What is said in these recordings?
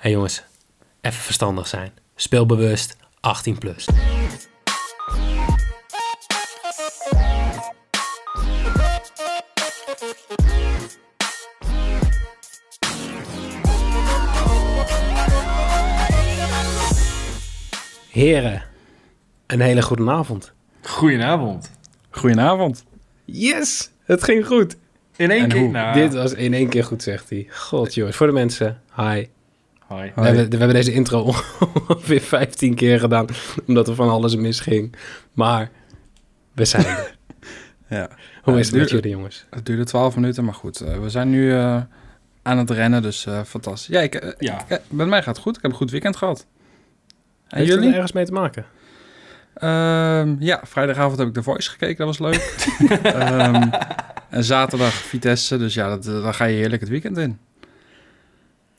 hey jongens, even verstandig zijn. Speelbewust, 18 plus. Heren, een hele goede avond. Goedenavond. Goedenavond. Yes, het ging goed. In één En keer. hoe? Nou, Dit was in één keer goed, zegt hij. God jongens, voor de mensen, hi. We hebben, we hebben deze intro ongeveer 15 keer gedaan, omdat er van alles misging. Maar we zijn er. Ja. Hoe Ja, is het met jullie jongens? Het duurde 12 minuten, maar goed. eh, we zijn nu eh, aan het rennen, dus eh, fantastisch. Ja, ik, Ja. ik, met mij gaat het goed. Ik heb een goed weekend gehad. En Heeft het er jullie? ergens mee te maken? Ehm, ja, vrijdagavond heb ik The Voice gekeken. Dat was leuk. Ehm, en zaterdag Vitesse. Dus ja, dat, dan ga je heerlijk het weekend in.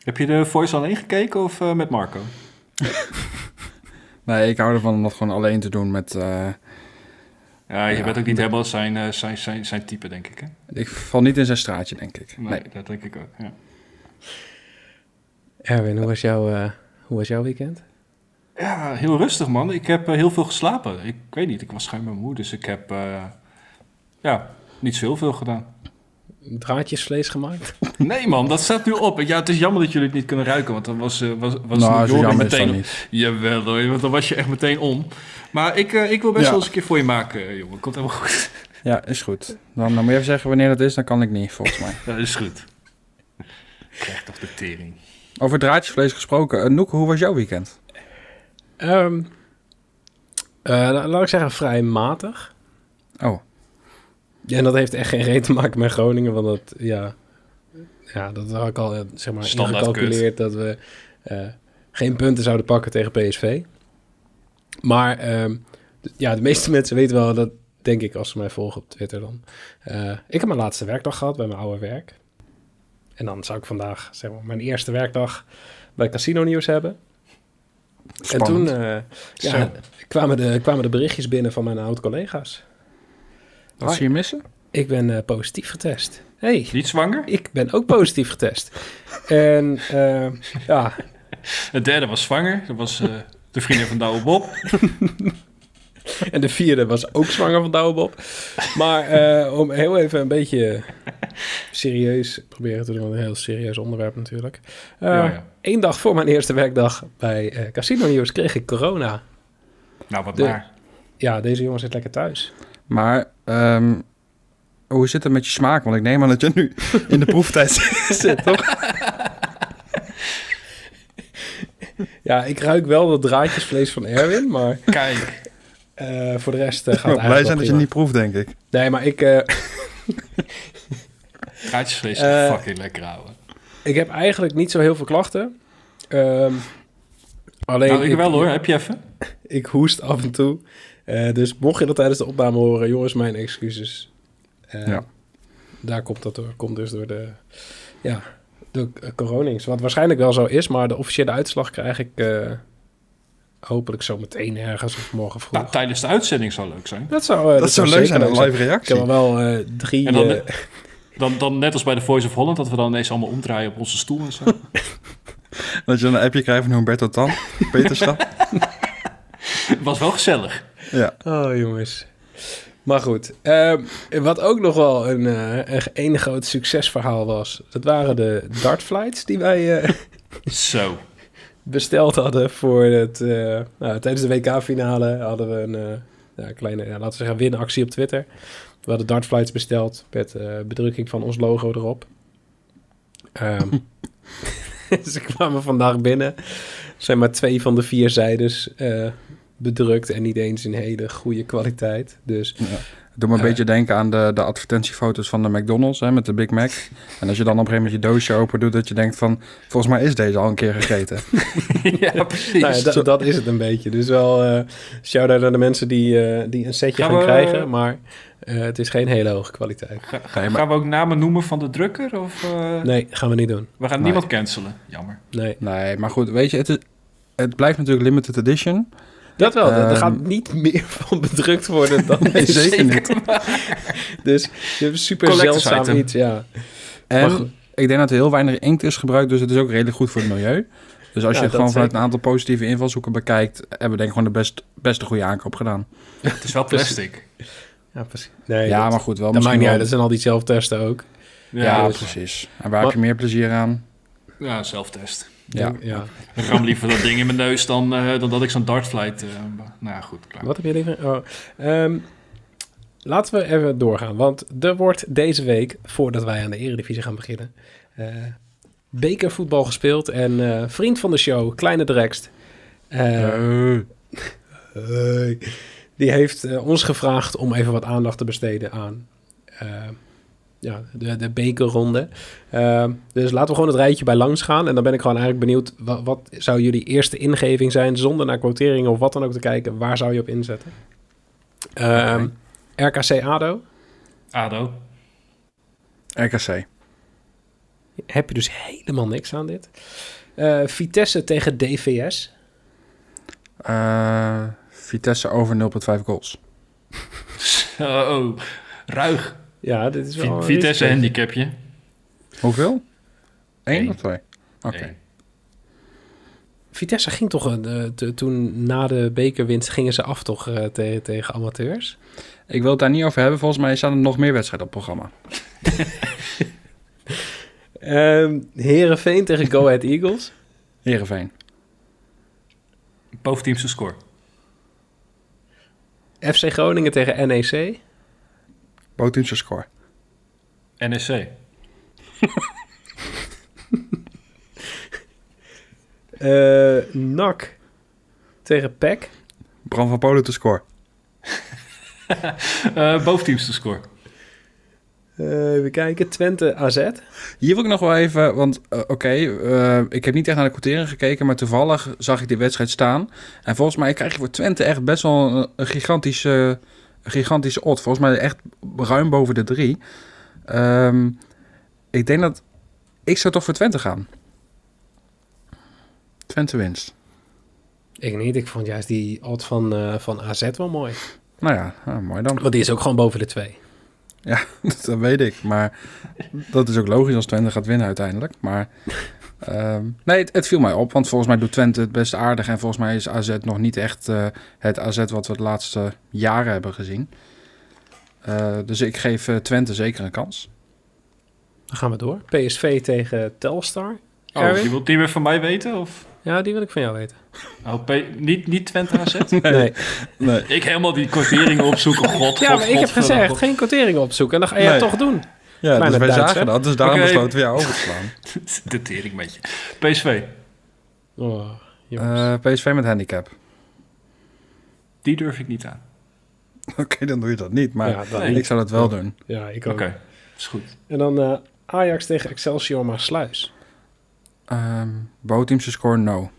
Heb je de Voice alleen gekeken of eh, met Marco? Nee, ik hou ervan om dat gewoon alleen te doen met... eh, Ja, je Ja. bent ook niet helemaal zijn, eh, zijn, zijn, zijn type, denk ik. Hè? ik val niet in zijn straatje, denk ik. Nee, Nee. dat denk ik ook. Ja. Erwin, hoe was, jouw, eh, hoe was jouw weekend? ja, heel rustig man. Ik heb heel veel geslapen. Ik weet niet, ik was schijnbaar moe, dus ik heb eh, ja, niet zo heel veel gedaan. Draadjesvlees gemaakt? Nee man, dat staat nu op. Ja, het is jammer dat jullie het niet kunnen ruiken, want dan was, eh, was, was nou, zo Jordi jammer is dat meteen... niet. Jawel hoor, want dan was je echt meteen om. Maar ik, eh, ik wil best Ja. wel eens een keer voor je maken, eh, jongen. Komt helemaal goed. Ja, is goed. Dan, dan moet je even zeggen wanneer dat is. Dan kan ik niet, volgens mij. Dat is goed. Krijg toch de tering. Over draadjesvlees gesproken. Uh, Noek, hoe was jouw weekend? Ehm, eh, la- laat ik zeggen, vrij matig. Oh, Ja, en dat heeft echt geen reden te maken met Groningen, want dat, ja, ja dat had ik al eh, zeg maar, Standaard ingecalculeerd dat we eh, geen punten zouden pakken tegen PSV. Maar ehm, ja, de meeste mensen weten wel dat, denk ik, als ze mij volgen op Twitter dan. Eh, ik heb mijn laatste werkdag gehad bij mijn oude werk. En dan zou ik vandaag, zeg maar, mijn eerste werkdag bij Casino Nieuws hebben. spannend. En toen eh, ja, kwamen, de, kwamen de berichtjes binnen van mijn oud-collega's. Wat zie je missen? Ik ben eh, positief getest. hey, Niet zwanger? ik ben ook positief getest. En eh, ja, De derde was zwanger. Dat was eh, de vriendin van Douwe Bob. en de vierde was ook zwanger van Douwe Bob. Maar eh, om heel even een beetje serieus proberen te doen, een heel serieus onderwerp natuurlijk. Eh Ja, ja. Eén dag voor mijn eerste werkdag bij eh, Casino News kreeg ik corona. Nou, wat De- naar. Ja, deze jongen zit lekker thuis. Maar ehm, hoe zit het met je smaak? Want ik neem aan dat je nu in de proeftijd zit, toch? Ja, ik ruik wel dat draadjesvlees van Erwin, maar Kijk. eh, voor de rest eh, Ik gaat het blij zijn dat je niet proeft, denk ik. Nee, maar ik... eh, Gaatjesvlees is fucking lekker, ouwe. Ik heb eigenlijk niet zo heel veel klachten. Ehm, alleen Nou, ik wel hoor. Heb je even? Ik hoest af en toe. Eh, dus mocht je dat tijdens de opname horen, jongens, mijn excuses. Eh, Ja. Daar komt dat door. Komt dus door de, ja, de eh, coronings. Wat waarschijnlijk wel zo is, maar de officiële uitslag krijg ik eh, hopelijk zo meteen ergens of morgen vroeg. Nou, tijdens de uitzending zou leuk zijn. dat zou, eh, Dat, zou leuk zijn, een live Ik heb reactie. wel eh, drie... En dan, dan, dan net als bij de Voice of Holland, dat we dan ineens allemaal omdraaien op onze stoel en zo. Dat je een appje krijgt van Humberto Tan, Peterstad. Het was wel gezellig. Ja. Oh, jongens. Maar goed, ehm, wat ook nog wel een, eh een groot succesverhaal was, dat waren de dartflights die wij eh, Zo. besteld hadden voor het... eh, nou, tijdens de WK-finale hadden we een ja, kleine, ja, laten we zeggen, winactie op Twitter. We hadden dartflights besteld met eh, bedrukking van ons logo erop. Ehm, ze kwamen vandaag binnen. Zijn maar twee van de vier zijdes eh, bedrukt en niet eens in hele goede kwaliteit. Dus Doe me een beetje denken aan de, de advertentiefoto's van de McDonald's hè, met de Big Mac. En als je dan op een gegeven moment je doosje open doet, dat je denkt van... Volgens mij is deze al een keer gegeten. ja, precies. nou ja, dat, dat is het een beetje. Dus wel eh shout-out aan de mensen die, eh, die een setje Gaan gaan we- krijgen. Maar eh, het is geen hele hoge kwaliteit. Ga- Gaan we ook namen noemen van de drukker? Of, eh, Nee, gaan we niet doen. We gaan Nee. niemand cancelen. Jammer. Nee. Nee, maar goed, weet je, het, is, het blijft natuurlijk limited edition. Dat wel. er Ehm. gaat niet meer van bedrukt worden dan Nee, deze. zeker niet. Dus het is super zeldzaam item. iets, ja. En ik denk dat er heel weinig inkt is gebruikt, dus het is ook redelijk goed voor het milieu. Dus als Ja, je gewoon vanuit zeker. een aantal positieve invalshoeken bekijkt, hebben we denk ik gewoon de best, beste goede aankoop gedaan. Het is wel plastic. Ja, precies. Nee, ja, dat, maar goed, wel dat maakt niet wel- uit. Dat zijn al die zelftesten ook. Ja, dus- precies. En waar heb je meer plezier aan? Ja, zelftest. Ja. ja. Ik ram liever dat ding in mijn neus dan, eh, dan dat ik zo'n dartflight... eh, nou ja, goed, klaar. Wat heb je liever? Oh, ehm, laten we even doorgaan. Want er wordt deze week, voordat wij aan de Eredivisie gaan beginnen, eh, bekervoetbal gespeeld. En eh, vriend van de show, Kleine Drekst, eh, Hey. Die heeft ons gevraagd om even wat aandacht te besteden aan ja, de, de bekerronde. Eh, dus laten we gewoon het rijtje bij langs gaan. En dan ben ik gewoon eigenlijk benieuwd, wat, wat zou jullie eerste ingeving zijn, zonder naar quoteringen of wat dan ook te kijken, waar zou je op inzetten? Ehm, RKC ADO, ADO. RKC. heb je dus helemaal niks aan dit. Eh, Vitesse tegen DVS. Eh, Vitesse over 0,5 goals. oh, ruig. Ja, dit is wel... Vi- een Vitesse handicapje. Hoeveel? Eén of twee? Oké. Vitesse ging toch, eh, te- toen na de bekerwinst gingen ze af toch eh, te- tegen amateurs? Ik wil het daar niet over hebben. Volgens mij staan er nog meer wedstrijden op het programma. Ehm Herenveen tegen Go Ahead Eagles. Heerenveen. Boventeamse score. FC Groningen tegen NEC. Botunse score. NSC. Eh NAC tegen PEC. Bram van Polen te score. Eh boventeamse score. Eh, even kijken, Twente AZ. Hier wil ik nog wel even, want eh, oké, eh, ik heb niet echt naar de quotering gekeken, maar toevallig zag ik die wedstrijd staan. En volgens mij krijg je voor Twente echt best wel een, een gigantische, gigantische odd. Volgens mij echt ruim boven de drie. Ehm, ik denk dat, ik zou toch voor Twente gaan. Twente winst. Ik niet, ik vond juist die odd van, eh, van AZ wel mooi. Nou ja, ah, mooi dan. Want die is ook gewoon boven de twee. dat weet ik, maar dat is ook logisch als Twente gaat winnen uiteindelijk. Maar ehm, nee, het, het viel mij op, want volgens mij doet Twente het best aardig. En volgens mij is AZ nog niet echt eh, het AZ wat we de laatste jaren hebben gezien. Eh, dus ik geef eh, Twente zeker een kans. Dan gaan we door. PSV tegen Telstar. Oh, Erwin? je wilt die weer van mij weten? Of? Ja, die wil ik van jou weten. Oh, P- niet, niet Twente AZ? Nee. Nee. ik helemaal die kwarteringen opzoeken. God, Ja, God, maar ik heb God, gezegd, God. geen quoteringen opzoeken. En dan ga je Nee. het toch doen. Ja, Kleine dus wij zagen dat, dus daarom Oké. besloten we jou over te slaan. De tering met je. PSV. Oh. Eh, PSV met handicap. Die durf ik niet aan. Oké, dan doe je dat niet, maar ja, dan nee. niet. ik zou dat wel doen. ja, ik Oké, ook. is goed. En dan eh, Ajax tegen Excelsior Maasluis. Ehm Boteamse score no.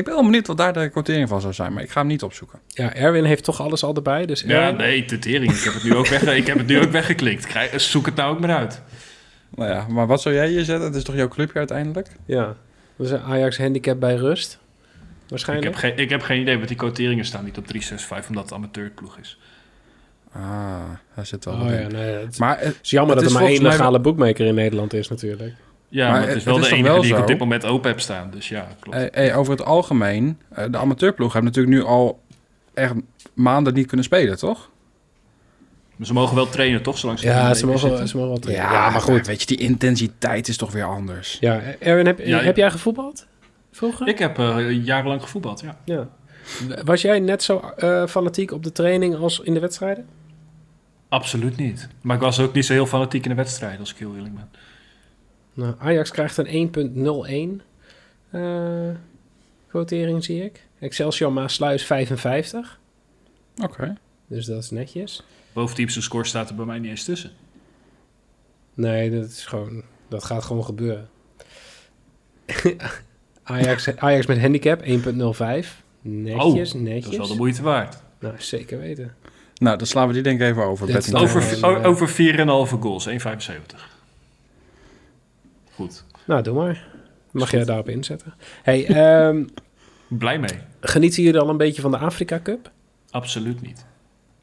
Ik ben wel benieuwd wat daar de quotering van zou zijn, maar ik ga hem niet opzoeken. Ja, Erwin heeft toch alles al erbij. Dus Ja, Erwin, nee, de tering. Ik heb het nu ook, weg, ik heb het nu ook weggeklikt. Krijg, zoek het nou ook maar uit. Nou ja, maar wat zou jij hier zetten? Het is toch jouw clubje uiteindelijk? Ja, dus een Ajax handicap bij rust. Ik Waarschijnlijk. heb, geen, ik heb geen idee, want die quoteringen staan niet op 365, omdat het amateurploeg is. Ah, daar zit wel Oh ja, nee, het Maar het, is jammer het dat is er maar één mij legale boekmaker in Nederland is natuurlijk. Ja, Maar maar, het is wel het is de enige wel die ik zo? op dit moment open heb staan. Dus ja, klopt. eh, eh, over het algemeen, eh, de amateurploeg hebben natuurlijk nu al echt maanden niet kunnen spelen, toch? Maar ze mogen wel trainen, toch? Zolang ze Ja, ze mogen, zitten. ze mogen wel trainen. Ja, maar goed. Weet je, die intensiteit is toch weer anders. Ja, Erwin, heb, Ja, heb jij gevoetbald vroeger? Ik heb eh, jarenlang gevoetbald, ja. Ja. Was jij net zo eh, fanatiek op de training als in de wedstrijden? Absoluut niet. Maar ik was ook niet zo heel fanatiek in de wedstrijd, als ik heel eerlijk ben. Nou, Ajax krijgt een 1.01 eh quotering, zie ik. Excelsior Maasluis 55. Oké. Dus dat is netjes. Boventeamse score staat er bij mij niet eens tussen. Nee, dat is gewoon... Dat gaat gewoon gebeuren. Ajax, Ajax met handicap 1.05. Netjes, Dat netjes. is wel de moeite waard. Nou, zeker weten. Nou, dan slaan we die denk ik even over. Over, over 4,5 goals, 1,75. Goed. Nou, doe maar. Mag jij daarop inzetten. Hey, ehm, Blij mee. genieten jullie al een beetje van de Afrika Cup? Absoluut niet.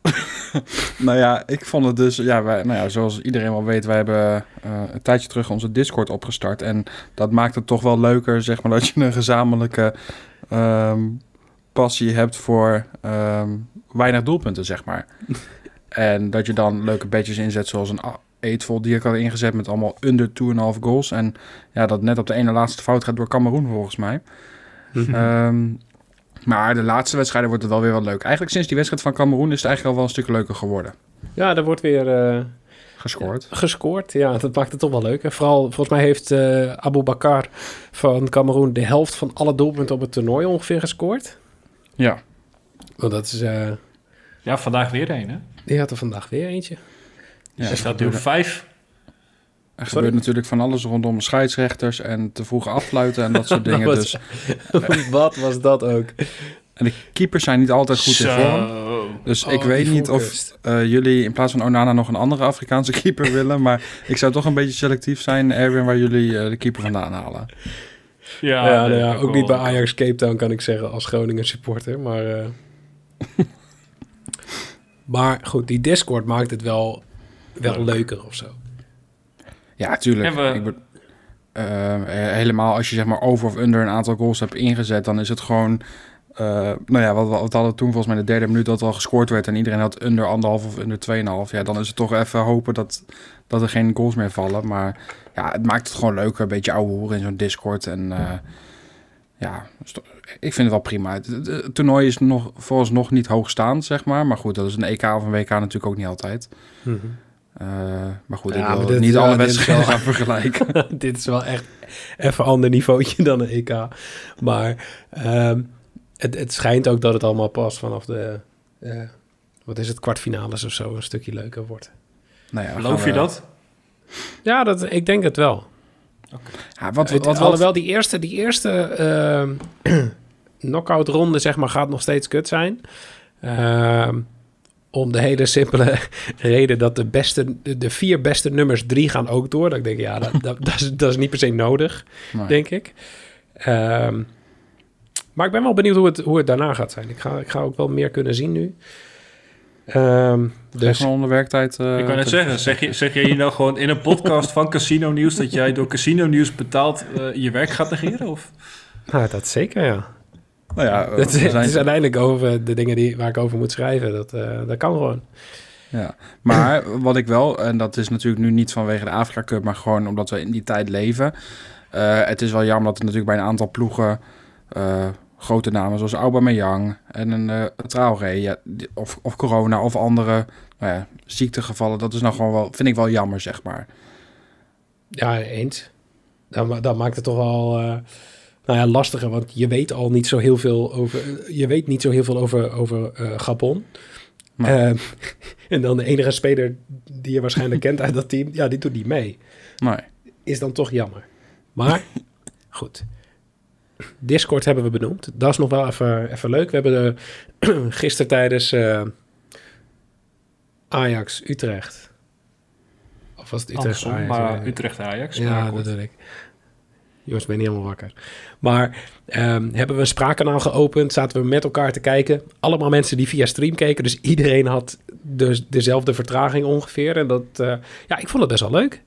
nou ja, ik vond het dus, ja, wij, nou ja, zoals iedereen wel weet, wij hebben uh, een tijdje terug onze Discord opgestart. En dat maakt het toch wel leuker, zeg maar, dat je een gezamenlijke um, passie hebt voor um, weinig doelpunten, zeg maar. en dat je dan leuke bedjes inzet, zoals een Eetvol die ik had ingezet met allemaal under 2,5 goals. En ja, dat net op de ene laatste fout gaat door Cameroen volgens mij. um, maar de laatste wedstrijden wordt het wel weer wat leuk. Eigenlijk sinds die wedstrijd van Cameroen is het eigenlijk al wel een stuk leuker geworden. Ja, er wordt weer... Uh, gescoord. gescoord, ja. Dat maakt het toch wel leuk. En vooral, volgens mij heeft uh, Abu Bakar van Cameroen de helft van alle doelpunten op het toernooi ongeveer gescoord. Ja. Want dat is... Uh, ja, vandaag weer een, hè? Die had er vandaag weer eentje. Ja, er staat nu vijf. Er gebeurt natuurlijk van alles rondom scheidsrechters en te vroeg affluiten en dat soort dingen. dus, wat was dat ook? En de keepers zijn niet altijd goed in vorm. Dus ik oh, weet niet of uh, jullie in plaats van Onana nog een andere Afrikaanse keeper willen. Maar ik zou toch een beetje selectief zijn, Erwin, waar jullie uh, de keeper vandaan halen. Ja, ja, nou ja ook niet bij Ajax Cape Town kan ik zeggen als Groningen supporter. Maar, uh... maar goed, die Discord maakt het wel, wel leuker of zo. Ja, tuurlijk. We... Ik uh, helemaal als je zeg maar over of under een aantal goals hebt ingezet, dan is het gewoon. Uh, nou ja, wat, wat hadden toen volgens mij de derde minuut dat al gescoord werd en iedereen had under anderhalf of under 2,5. Ja, dan is het toch even hopen dat, dat er geen goals meer vallen. Maar ja, het maakt het gewoon leuker. Een beetje ouwe hoeren in zo'n Discord. En uh, ja, ik vind het wel prima. Het, toernooi is nog vooralsnog niet hoogstaand, zeg maar. Maar goed, dat is een EK of een WK natuurlijk ook niet altijd. Mm -hmm. Uh, maar goed, ja, ik wil niet alle wedstrijden gaan vergelijken. dit is wel echt even een ander niveautje dan een EK. Maar um, het, het schijnt ook dat het allemaal pas vanaf de... Uh, wat is het, kwartfinales of zo, een stukje leuker wordt. Nou ja, Geloof je dat? Ja, dat, ik denk het wel. Okay. Ja, wat, wat, wat, alhoewel die eerste, die eerste uh, knockout ronde, zeg maar, gaat nog steeds kut zijn. Uh, om de hele simpele reden dat de, beste, de vier beste nummers drie gaan ook door. Dat ik denk, ja, dat, dat, dat, is, dat is, niet per se nodig, denk ik. Um, maar ik ben wel benieuwd hoe het, hoe het daarna gaat zijn. Ik ga, ik ga ook wel meer kunnen zien nu. Um, dus onder werktijd. Uh, ik kan net zeggen, zeg, je, zeg jij hier nou gewoon in een podcast van Casino Nieuws dat jij door Casino Nieuws betaald uh, je werk gaat negeren? Of? Nou, dat zeker, ja. Nou ja, het, zijn... het, is uiteindelijk over de dingen die, waar ik over moet schrijven. Dat, uh, dat kan gewoon. Ja, maar wat ik wel, en dat is natuurlijk nu niet vanwege de Afrika Cup, maar gewoon omdat we in die tijd leven. Uh, het is wel jammer dat er natuurlijk bij een aantal ploegen uh, grote namen zoals Aubameyang en een uh, Traoré, ja, of, of corona of andere nou ja, ziektegevallen, dat is nou gewoon wel, vind ik wel jammer, zeg maar. Ja, eens. Dan, dan maakt het toch wel nou ja, lastiger, want je weet al niet zo heel veel over. Je weet niet zo heel veel over, over uh, Gabon. Uh, en dan de enige speler die je waarschijnlijk kent uit dat team, ja, die doet niet mee. Nee. Is dan toch jammer. Maar goed. Discord hebben we benoemd. Dat is nog wel even, even leuk. We hebben de, gisteren tijdens uh, Ajax Utrecht. Of was het Utrecht Ajax? Maar Utrecht Ajax. Ja, dat weet ik. Jongens, ben niet helemaal wakker. Maar um, hebben we een spraakkanaal geopend, zaten we met elkaar te kijken. Allemaal mensen die via stream keken, dus iedereen had dus dezelfde vertraging ongeveer. En dat, uh, ja, ik vond het best wel leuk.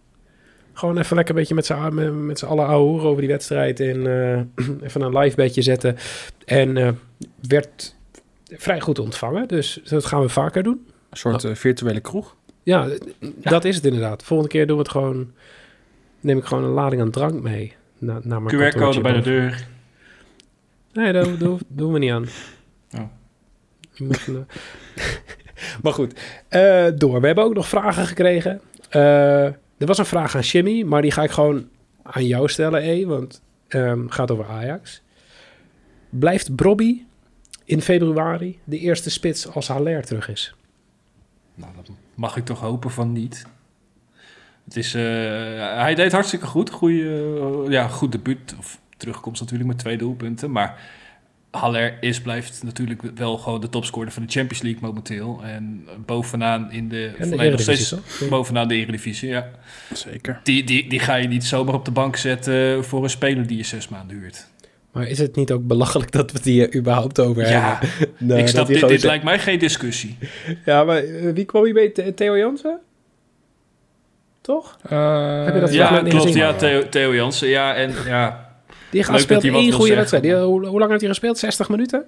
Gewoon even lekker een beetje met z'n, met z'n allen ouwe over die wedstrijd en uh, even een live bedje zetten. En uh, werd vrij goed ontvangen, dus dat gaan we vaker doen. Een soort oh. virtuele kroeg? Ja, ja, dat is het inderdaad. Volgende keer doen we het gewoon, neem ik gewoon een lading aan drank mee na, naar mijn QR-code bij de deur. Nee, dat, doen we niet aan. Oh. Moet, uh... maar goed, uh, door. We hebben ook nog vragen gekregen. Uh, er was een vraag aan Jimmy, maar die ga ik gewoon aan jou stellen, E, want um, het gaat over Ajax. Blijft Brobby in februari de eerste spits als Haller terug is? Nou, dat mag ik toch hopen van niet. Het is, uh, hij deed hartstikke goed. Goeie, uh, ja, goed debuut. Of terugkomst natuurlijk met twee doelpunten. Maar Haller is, blijft natuurlijk wel gewoon de topscorer van de Champions League momenteel. En bovenaan in de... En de nog steeds bovenaan de Eredivisie, ja. Zeker. Die, die, die ga je niet zomaar op de bank zetten voor een speler die je zes maanden huurt. Maar is het niet ook belachelijk dat we het hier überhaupt over Ja, hebben? Nou, ik dat snap, dit, dit lijkt mij geen discussie. Ja, maar eh, wie kwam hier mee? The- Theo Jansen? Toch? Eh, Heb je dat Ja, klopt. gezien? Ja, Theo, Theo Jansen. Ja, en ja. Die dat speelt één goede wedstrijd. Die, hoe, hoe lang heeft hij gespeeld? 60 minuten?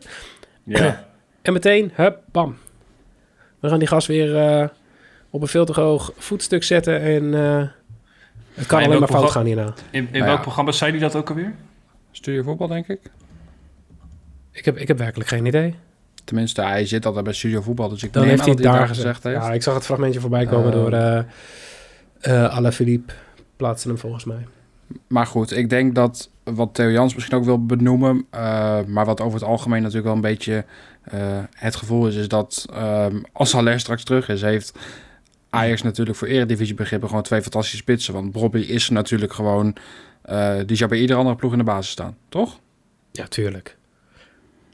ja. En meteen, hup, bam. We gaan die gast weer eh, op een veel te hoog voetstuk zetten. En eh, het kan En alleen maar fout gaan hierna. In, in Nou welk ja. programma zei hij dat ook alweer? Studio voetbal, denk ik. Ik heb, ik heb werkelijk geen idee. Tenminste, hij zit altijd bij studio voetbal, dus ik Dan neem heeft aan hij dat het hij daar gezegd. gezegd heeft. Ja, ik zag het fragmentje voorbij komen Eh. door eh eh Alaphilippe. Plaatste hem volgens mij. Maar goed, ik denk dat wat Theo Jans misschien ook wil benoemen, eh, maar wat over het algemeen natuurlijk wel een beetje eh, het gevoel is, is dat ehm, als Haller straks terug is, heeft Ajax natuurlijk voor eredivisie begrippen gewoon twee fantastische spitsen. Want Bobby is natuurlijk gewoon, die zou bij iedere andere ploeg in de basis staan, toch? Ja, tuurlijk.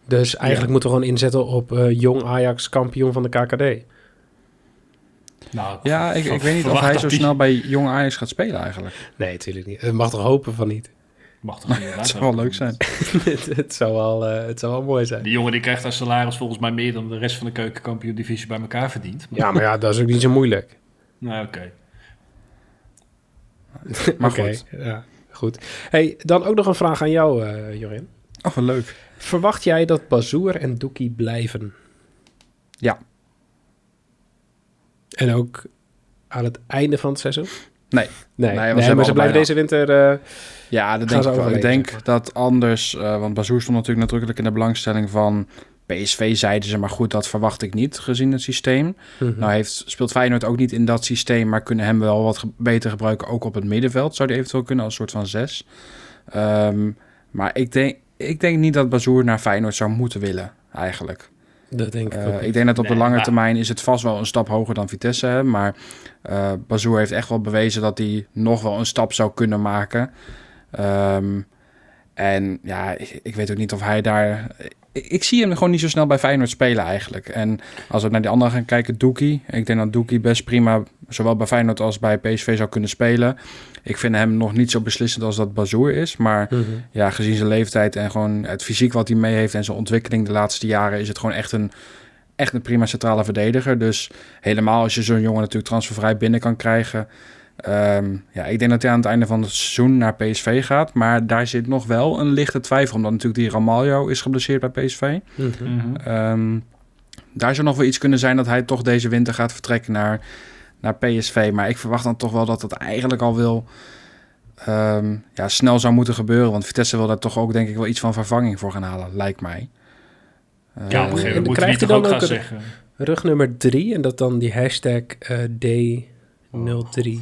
Dus eigenlijk moeten we gewoon inzetten op jong Ajax kampioen van de KKD. Nou, Ja, ik, ik weet niet of hij zo die- snel bij jong Ajax gaat spelen eigenlijk. Nee, natuurlijk niet. Het mag toch hopen van niet. Mag toch niet. Het zou wel leuk zijn. het, het, zou wel, eh, het zou wel mooi zijn. Die jongen die krijgt als salaris volgens mij meer dan de rest van de keukenkampioen divisie bij elkaar verdient. Maar, Ja, maar ja, dat is ook niet zo moeilijk. Nou, oké. Maar Oké, goed. Ja, goed. Hey, dan ook nog een vraag aan jou, eh Jorin. Oh, leuk. Verwacht jij dat Bazoer en Doekie blijven? Ja. En ook aan het einde van het seizoen? Nee. Nee, Nee, maar ze blijven deze winter... eh, Ja, dat denk ik wel. Ik denk dat anders, eh, want Bazoer stond natuurlijk nadrukkelijk in de belangstelling van PSV, zeiden ze, maar goed, dat verwacht ik niet gezien het systeem. mhm. Nou heeft, speelt Feyenoord ook niet in dat systeem, maar kunnen hem wel wat ge- beter gebruiken, ook op het middenveld. Zou die eventueel kunnen als soort van zes. Ehm, maar ik denk, ik denk niet dat Bazoer naar Feyenoord zou moeten willen, eigenlijk. Dat denk ik Eh, ook. ik denk dat op Nee, de lange maar- termijn is het vast wel een stap hoger dan Vitesse. Hè? Maar eh Bazoer heeft echt wel bewezen dat hij nog wel een stap zou kunnen maken. Ehm, en ja, ik, ik weet ook niet of hij daar... Ik, zie hem gewoon niet zo snel bij Feyenoord spelen eigenlijk. En als we naar die anderen gaan kijken, Doekie. Ik denk dat Doekie best prima, zowel bij Feyenoord als bij PSV zou kunnen spelen. Ik vind hem nog niet zo beslissend als dat Bazoer is. Maar Mhm. ja, gezien zijn leeftijd en gewoon het fysiek wat hij mee heeft en zijn ontwikkeling de laatste jaren, is het gewoon echt een, echt een prima centrale verdediger. Dus helemaal als je zo'n jongen natuurlijk transfervrij binnen kan krijgen. Ehm, ja, ik denk dat hij aan het einde van het seizoen naar PSV gaat. Maar daar zit nog wel een lichte twijfel. Omdat natuurlijk die Ramaljo is geblesseerd bij PSV. Mhm. Mhm. Ehm, daar zou nog wel iets kunnen zijn dat hij toch deze winter gaat vertrekken naar, naar PSV. Maar ik verwacht dan toch wel dat het eigenlijk al wel ehm, ja, snel zou moeten gebeuren. Want Vitesse wil daar toch ook denk ik wel iets van vervanging voor gaan halen, lijkt mij. Ja, op Eh, een gegeven en moment moet krijgt hij dan ook gaan ook een- zeggen. Rug nummer drie en dat dan die hashtag eh, D03.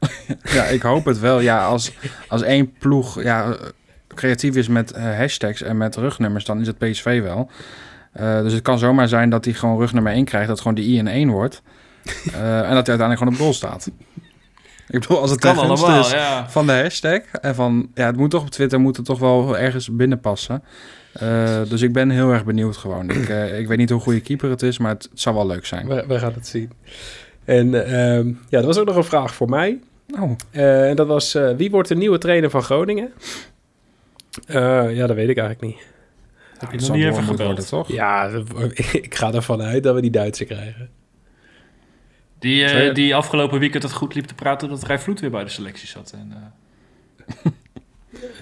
Ja, ik hoop het wel. Ja, als, als één ploeg ja, creatief is met eh, hashtags en met rugnummers, dan is het PSV wel. Eh, dus het kan zomaar zijn dat hij gewoon rug nummer 1 krijgt, dat gewoon de I in 1 wordt. Eh, en dat hij uiteindelijk gewoon op doel staat. Ik bedoel, als het Kan allemaal, is ja. van de hashtag en van, ja, het moet toch op Twitter, moet het toch wel ergens binnenpassen. Dus ik ben heel erg benieuwd gewoon. Ik, ik weet niet hoe goede keeper het is, maar het, het zou wel leuk zijn. We, we gaan het zien. En ehm, ja, er was ook nog een vraag voor mij. Oh, Eh, en dat was, eh, wie wordt de nieuwe trainer van Groningen? Eh, ja, dat weet ik eigenlijk niet. Heb je het nog niet even gebeld? worden, toch? Ja, ik ga ervan uit dat we die Duitse krijgen. Die, die afgelopen weekend het goed liep te praten dat Rij Vloed weer bij de selectie zat. En, eh,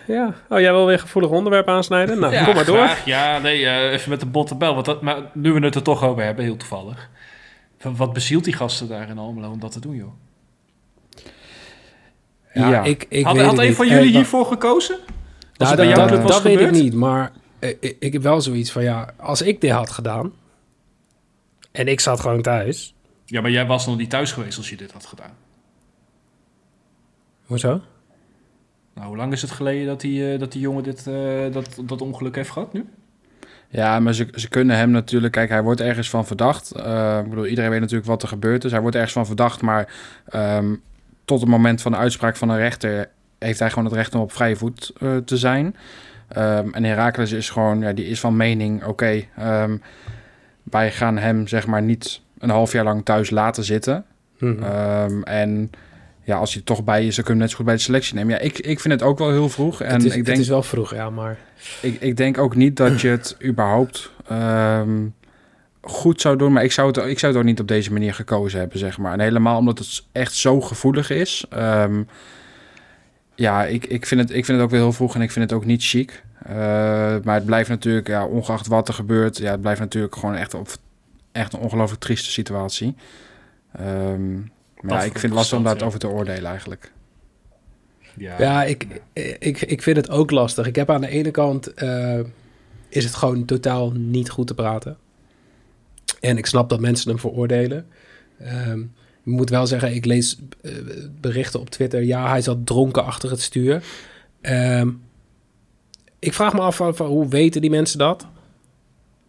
Ja. Oh, jij wil weer een gevoelig onderwerp aansnijden? Nou, ja, kom maar door. graag. Ja, nee, eh, even met de botte bel. Want dat, maar nu we het er toch over hebben, heel toevallig. Wat bezielt die gasten daar in Almelo om dat te doen, joh? Ja, Ja. ik, ik had weet had het een niet. van jullie hiervoor gekozen? Nou, bij dat jouw dat, club was dat weet ik niet, maar eh, ik, ik heb wel zoiets van, ja, als ik dit had gedaan... en ik zat gewoon thuis... Ja, maar jij was nog niet thuis geweest als je dit had gedaan. Hoezo? Nou, hoe lang is het geleden dat die, eh, dat die jongen dit, eh, dat, dat ongeluk heeft gehad nu? Ja, maar ze, ze kunnen hem natuurlijk... Kijk, hij wordt ergens van verdacht. Eh, ik bedoel, iedereen weet natuurlijk wat er gebeurd is. Hij wordt ergens van verdacht, maar ehm, tot het moment van de uitspraak van een rechter... heeft hij gewoon het recht om op vrije voet eh, te zijn. Ehm, en Herakles is gewoon, ja, die is van mening... oké, ehm, wij gaan hem zeg maar niet een half jaar lang thuis laten zitten. Mhm. Ehm, en ja, als hij toch bij is, dan kun je hem net zo goed bij de selectie nemen. Ja, ik, ik vind het ook wel heel vroeg. En het, is, ik denk, het is wel vroeg, ja, maar... ik, ik denk ook niet dat je het überhaupt goed zou doen. Maar ik zou, het, ik zou het ook niet op deze manier gekozen hebben, zeg maar. En helemaal omdat het echt zo gevoelig is. Ehm, ja, ik, ik, vind het, ik vind het ook weer heel vroeg en ik vind het ook niet chic. Eh, maar het blijft natuurlijk, ja, ongeacht wat er gebeurt... Ja, het blijft natuurlijk gewoon echt, op, echt een ongelooflijk trieste situatie. Ehm, maar ja, ik vind het lastig om Afgelopen daarover te oordelen eigenlijk. Ja, Ja, ik, ik, ik vind het ook lastig. Ik heb aan de ene kant... eh, is het gewoon totaal niet goed te praten. En ik snap dat mensen hem veroordelen. Ehm, ik moet wel zeggen, ik lees eh, berichten op Twitter. Ja, hij zat dronken achter het stuur. Ehm, ik vraag me af van, van hoe weten die mensen dat?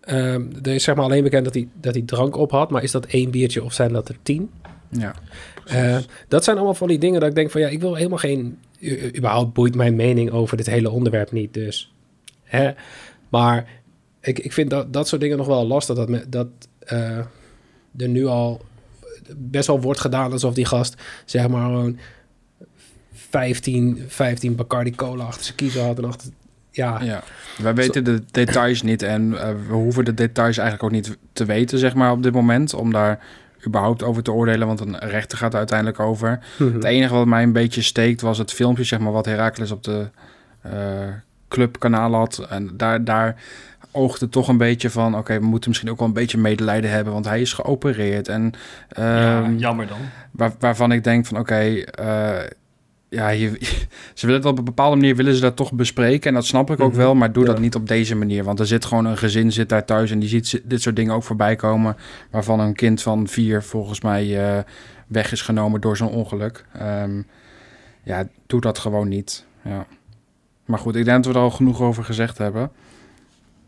Ehm, er is zeg maar alleen bekend dat hij, dat hij drank op had. Maar is dat één biertje of zijn dat er tien? Ja, Eh, dat zijn allemaal van die dingen dat ik denk van ja, ik wil helemaal geen. u- überhaupt boeit mijn mening over dit hele onderwerp niet. Dus. Hè? Maar ik, ik vind dat, dat soort dingen nog wel lastig. Dat, me, dat eh, er nu al best wel wordt gedaan alsof die gast zeg maar gewoon 15, 15 Bacardi Cola achter zijn kiezen had. En achter, ja, ja. Wij weten de details niet en eh, we hoeven de details eigenlijk ook niet te weten, zeg maar, op dit moment. Om daar überhaupt over te oordelen, want een rechter gaat er uiteindelijk over. Mhm. Het enige wat mij een beetje steekt was het filmpje, zeg maar, wat Herakles op de eh, clubkanaal had. En daar, daar oogde toch een beetje van, oké, we moeten misschien ook wel een beetje medelijden hebben, want hij is geopereerd. En ja, ehm, jammer dan. waar, waarvan ik denk van, oké, eh, ja, je, ze willen het op een bepaalde manier willen ze dat toch bespreken en dat snap ik ook Mhm, wel, maar doe ja. dat niet op deze manier, want er zit gewoon een gezin zit daar thuis en die ziet dit soort dingen ook voorbij komen, waarvan een kind van vier volgens mij eh, weg is genomen door zo'n ongeluk. Ehm, ja, doe dat gewoon niet. Ja. Maar goed, ik denk dat we er al genoeg over gezegd hebben.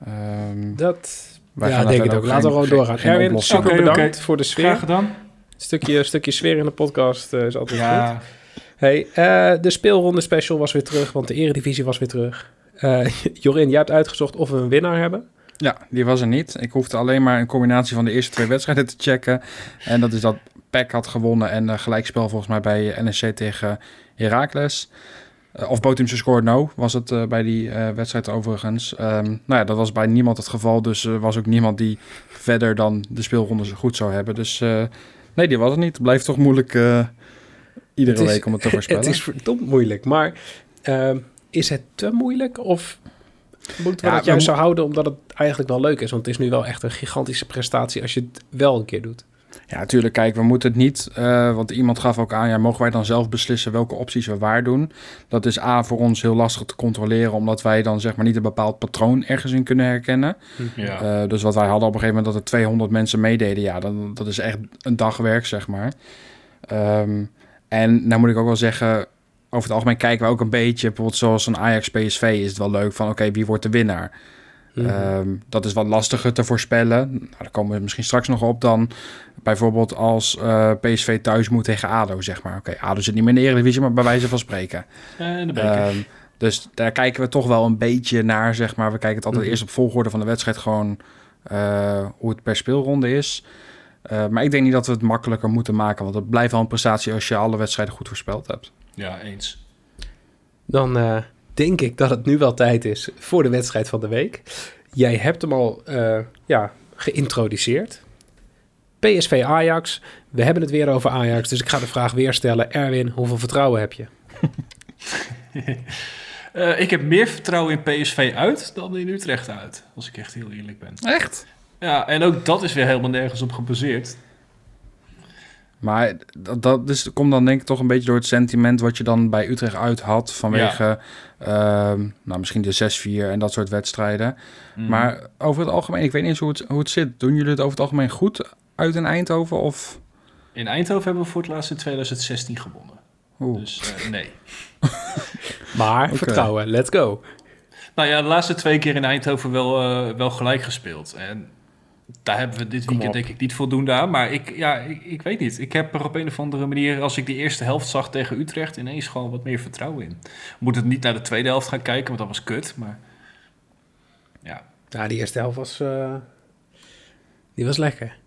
Ehm, Dat. wij ja, gaan denk ik ook. Laten we gewoon doorgaan. Erwin, super bedankt voor de sfeer. Graag gedaan. Stukje, stukje sfeer in de podcast eh, is altijd goed. Ja, Hey, eh, de speelronde special was weer terug, want de eredivisie was weer terug. Eh Jorin, jij hebt uitgezocht of we een winnaar hebben. Ja, die was er niet. Ik hoefde alleen maar een combinatie van de eerste twee wedstrijden te checken. En dat is dat PEC had gewonnen en uh, gelijkspel volgens mij bij NSC tegen Heracles. Uh, of Botumse scored no, was het uh, bij die uh, wedstrijd overigens. Um, nou ja, dat was bij niemand het geval. Dus er was ook niemand die verder dan de speelronde goed zou hebben. Dus nee, die was het niet. Het blijft toch moeilijk iedere het is, week om het te voorspellen. Het is verdomd moeilijk. Maar uh, is het te moeilijk of moeten we ja, dat juist zo houden omdat het eigenlijk wel leuk is? Want het is nu wel echt een gigantische prestatie als je het wel een keer doet. Ja, natuurlijk. Kijk, we moeten het niet, uh, want iemand gaf ook aan, ja, mogen wij dan zelf beslissen welke opties we waar doen? Dat is A, voor ons heel lastig te controleren, omdat wij dan zeg maar niet een bepaald patroon ergens in kunnen herkennen. Ja. Uh, dus wat wij hadden op een gegeven moment dat er 200 mensen meededen, ja, dan, dat is echt een dagwerk, zeg maar. Um, en nou moet ik ook wel zeggen, over het algemeen kijken we ook een beetje, bijvoorbeeld zoals een Ajax-PSV is het wel leuk van, oké, okay, wie wordt de winnaar? Mm -hmm. um, dat is wat lastiger te voorspellen. Nou, daar komen we misschien straks nog op dan bijvoorbeeld als uh, PSV thuis moet tegen ADO, zeg maar. Oké, okay, ADO zit niet meer in de Eredivisie, maar bij wijze van spreken. De. Um, dus daar kijken we toch wel een beetje naar, zeg maar. We kijken het altijd mm -hmm. eerst op volgorde van de wedstrijd gewoon uh, hoe het per speelronde is. Uh, maar ik denk niet dat we het makkelijker moeten maken, want het blijft wel een prestatie als je alle wedstrijden goed voorspeld hebt. Ja, eens. Dan uh, denk ik dat het nu wel tijd is voor de wedstrijd van de week. Jij hebt hem al uh, ja, geïntroduceerd. PSV Ajax. We hebben het weer over Ajax, dus ik ga de vraag weer stellen. Erwin, hoeveel vertrouwen heb je? uh, ik heb meer vertrouwen in PSV uit dan in Utrecht uit, als ik echt heel eerlijk ben. Echt? Ja, en ook dat is weer helemaal nergens op gebaseerd. Maar dat, dat dus, komt dan denk ik toch een beetje door het sentiment wat je dan bij Utrecht uit had vanwege ja. uh, nou, misschien de 6-4 en dat soort wedstrijden. Mm. Maar over het algemeen, ik weet niet eens hoe het, hoe het zit. Doen jullie het over het algemeen goed uit in Eindhoven? Of? In Eindhoven hebben we voor het laatst in 2016 gewonnen. Oeh. Dus uh, nee. maar okay. vertrouwen, let's go. Nou ja, de laatste twee keer in Eindhoven wel, uh, wel gelijk gespeeld. En daar hebben we dit weekend denk ik niet voldoende aan. Maar ik, ja, ik, ik, weet niet. Ik heb er op een of andere manier, als ik die eerste helft zag tegen Utrecht, ineens gewoon wat meer vertrouwen in. Moet het niet naar de tweede helft gaan kijken, want dat was kut. Maar ja. Ja, die eerste helft was, uh, die was lekker.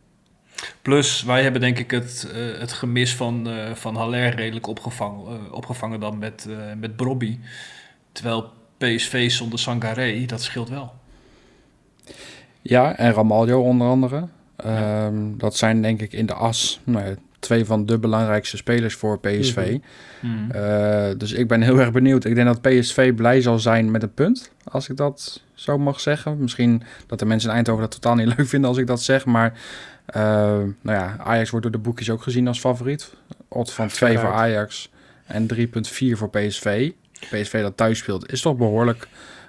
Plus, wij hebben denk ik het, eh, het gemis van, eh, van Haller redelijk opgevangen, eh, opgevangen dan met, met Brobby. Terwijl PSV zonder Sangaré, dat scheelt wel. Ja, en Ramaljo onder andere. Ehm, Dat zijn denk ik in de as nou twee van de belangrijkste spelers voor PSV. Mhm. Eh, dus ik ben heel erg benieuwd. Ik denk dat PSV blij zal zijn met een punt, als ik dat zo mag zeggen. Misschien dat de mensen in Eindhoven dat totaal niet leuk vinden als ik dat zeg. Maar eh, nou ja, Ajax wordt door de boekjes ook gezien als favoriet. Odd van 2 voor. Ajax en 3,4 voor PSV. PSV dat thuis speelt is toch behoorlijk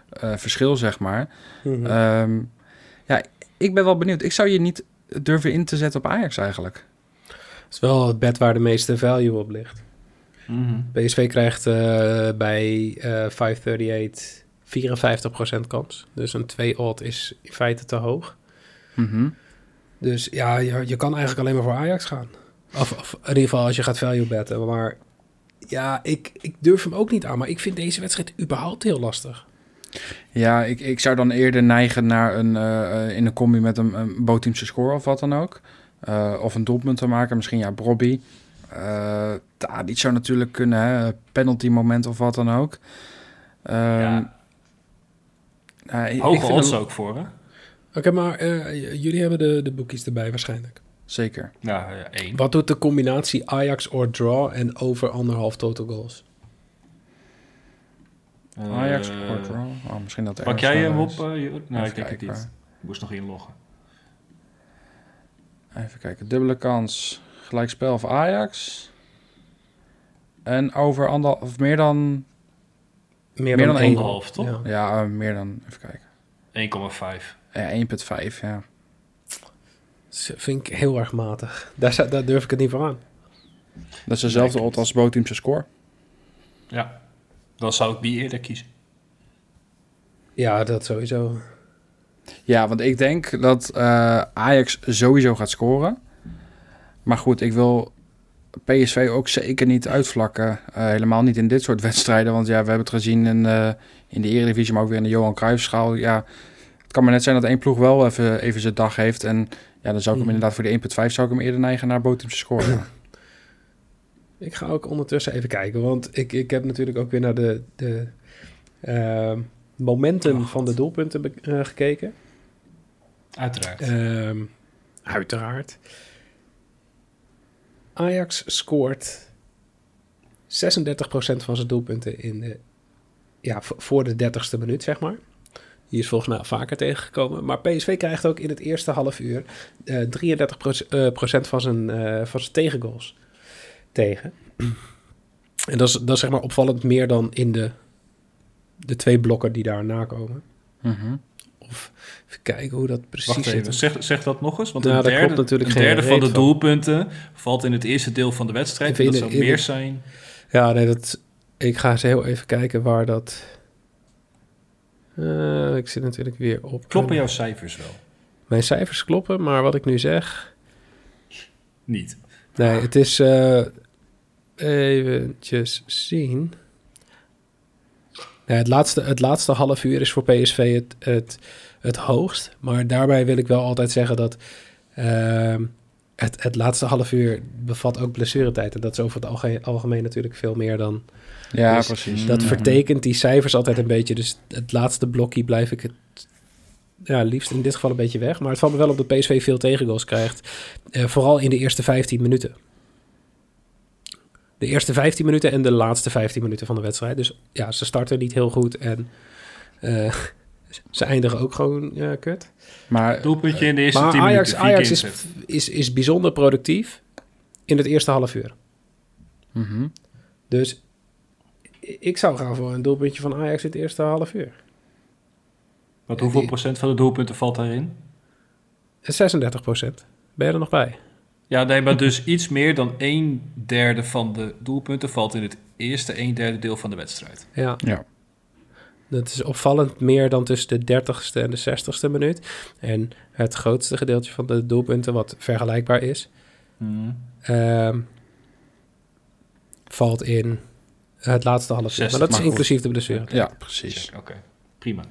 eh, verschil, zeg maar. Mhm. Ehm, ja, ik ben wel benieuwd. Ik zou je niet durven in te zetten op Ajax eigenlijk. Het is wel het bed waar de meeste value op ligt. Mhm. PSV krijgt eh, bij eh 538 54% kans. Dus een 2 odd is in feite te hoog. Mhm. Dus ja, je, je kan eigenlijk alleen maar voor Ajax gaan. Of, of in ieder geval als je gaat value betten. Maar ja, ik, ik durf hem ook niet aan. Maar ik vind deze wedstrijd überhaupt heel lastig. Ja, ik, ik zou dan eerder neigen naar een eh, eh, in een combi met een, een score of wat dan ook. Eh, of een doelpunt te maken. Misschien ja, Brobby. Eh die zou natuurlijk kunnen, hè? penalty moment of wat dan ook. Ehm, Ja. Hoge odds hem- ook voor, hè? Oké, maar eh, jullie hebben de, de boekies erbij waarschijnlijk. Zeker. Nou, ja, één. Wat doet de combinatie Ajax or draw en over anderhalf total goals? Ajax Eh, or draw. Oh, misschien dat er Pak jij hem op? eh, nou, Even ik denk het niet. Ik moest nog inloggen. Even kijken. Dubbele kans. Gelijkspel voor Ajax. En over anderhalf, of meer dan... Meer, Meer dan één. anderhalf, toch? Ja. Ja, eh, meer dan... Even kijken. 1,5. Ja, 1,5, ja. Dat vind ik heel erg matig. Daar, daar durf ik het niet voor aan. Dat is dezelfde odd als bootteamse score. Ja. Dan zou ik die eerder kiezen. Ja, dat sowieso. Ja, want ik denk dat eh, Ajax sowieso gaat scoren. Maar goed, ik wil PSV ook zeker niet uitvlakken. Eh, helemaal niet in dit soort wedstrijden. Want ja, we hebben het gezien in, eh, in de Eredivisie, maar ook weer in de Johan Cruijffschaal. Ja, het kan maar net zijn dat één ploeg wel even, even zijn dag heeft. En ja, dan zou ik hem Mhm. inderdaad voor de 1,5 zou ik hem eerder neigen naar bootteamse score. Ja. Ik ga ook ondertussen even kijken. Want ik, ik heb natuurlijk ook weer naar de, de ehm, momentum Oh, van de doelpunten eh, gekeken. Uiteraard. Ehm, uiteraard. Ajax scoort 36% van zijn doelpunten in de, ja, voor de 30ste minuut, zeg maar. Die is volgens mij vaker tegengekomen. Maar PSV krijgt ook in het eerste half uur eh 33% proce- eh, procent van, zijn, van zijn tegengoals tegen. En dat is, dat is zeg maar opvallend meer dan in de, de twee blokken die daarna komen. Mhm. Of even kijken hoe dat precies Wacht zit. even, zeg, zeg dat nog eens. Want Ja, een daar derde, natuurlijk een derde van de van. doelpunten valt in het eerste deel van de wedstrijd. Even dat zou meer de- zijn. Ja, nee, dat, ik ga eens heel even kijken waar dat... Eh, ik zit natuurlijk weer op... Kloppen jouw cijfers wel? Mijn cijfers kloppen, maar wat ik nu zeg... Niet. Nee, het is... eh eventjes zien... Het, laatste, het laatste half uur is voor PSV het, het, het hoogst. Maar daarbij wil ik wel altijd zeggen dat... ehm, het, het laatste half uur bevat ook blessuretijd. En dat is over het alge- algemeen natuurlijk veel meer dan... Ja, Dus precies. Dat vertekent die cijfers altijd een beetje. Dus het laatste blokje blijf ik het ja, liefst in dit geval een beetje weg. Maar het valt me wel op dat PSV veel tegengoals krijgt. Eh, vooral in de eerste 15 minuten. De eerste 15 minuten en de laatste 15 minuten van de wedstrijd. Dus ja, ze starten niet heel goed en eh, ze eindigen ook gewoon ja, kut. Maar Doelpuntje in de eerste Maar 10 Ajax, minuten. Ajax is, is, is bijzonder productief in het eerste half uur. Mhm. Dus ik zou gaan voor een doelpuntje van Ajax in het eerste half uur. Want hoeveel die- procent van de doelpunten valt daarin? 36 procent. Ben je er nog bij? Ja, nee, maar dus iets meer dan een derde van de doelpunten valt in het eerste een derde deel van de wedstrijd. Ja, ja. dat is opvallend meer dan tussen de 30ste en de 60ste minuut. En het grootste gedeelte van de doelpunten, wat vergelijkbaar is, ehm, valt in het laatste half uur. Maar 60, dat is inclusief de blessure. ja, precies. Oké, prima.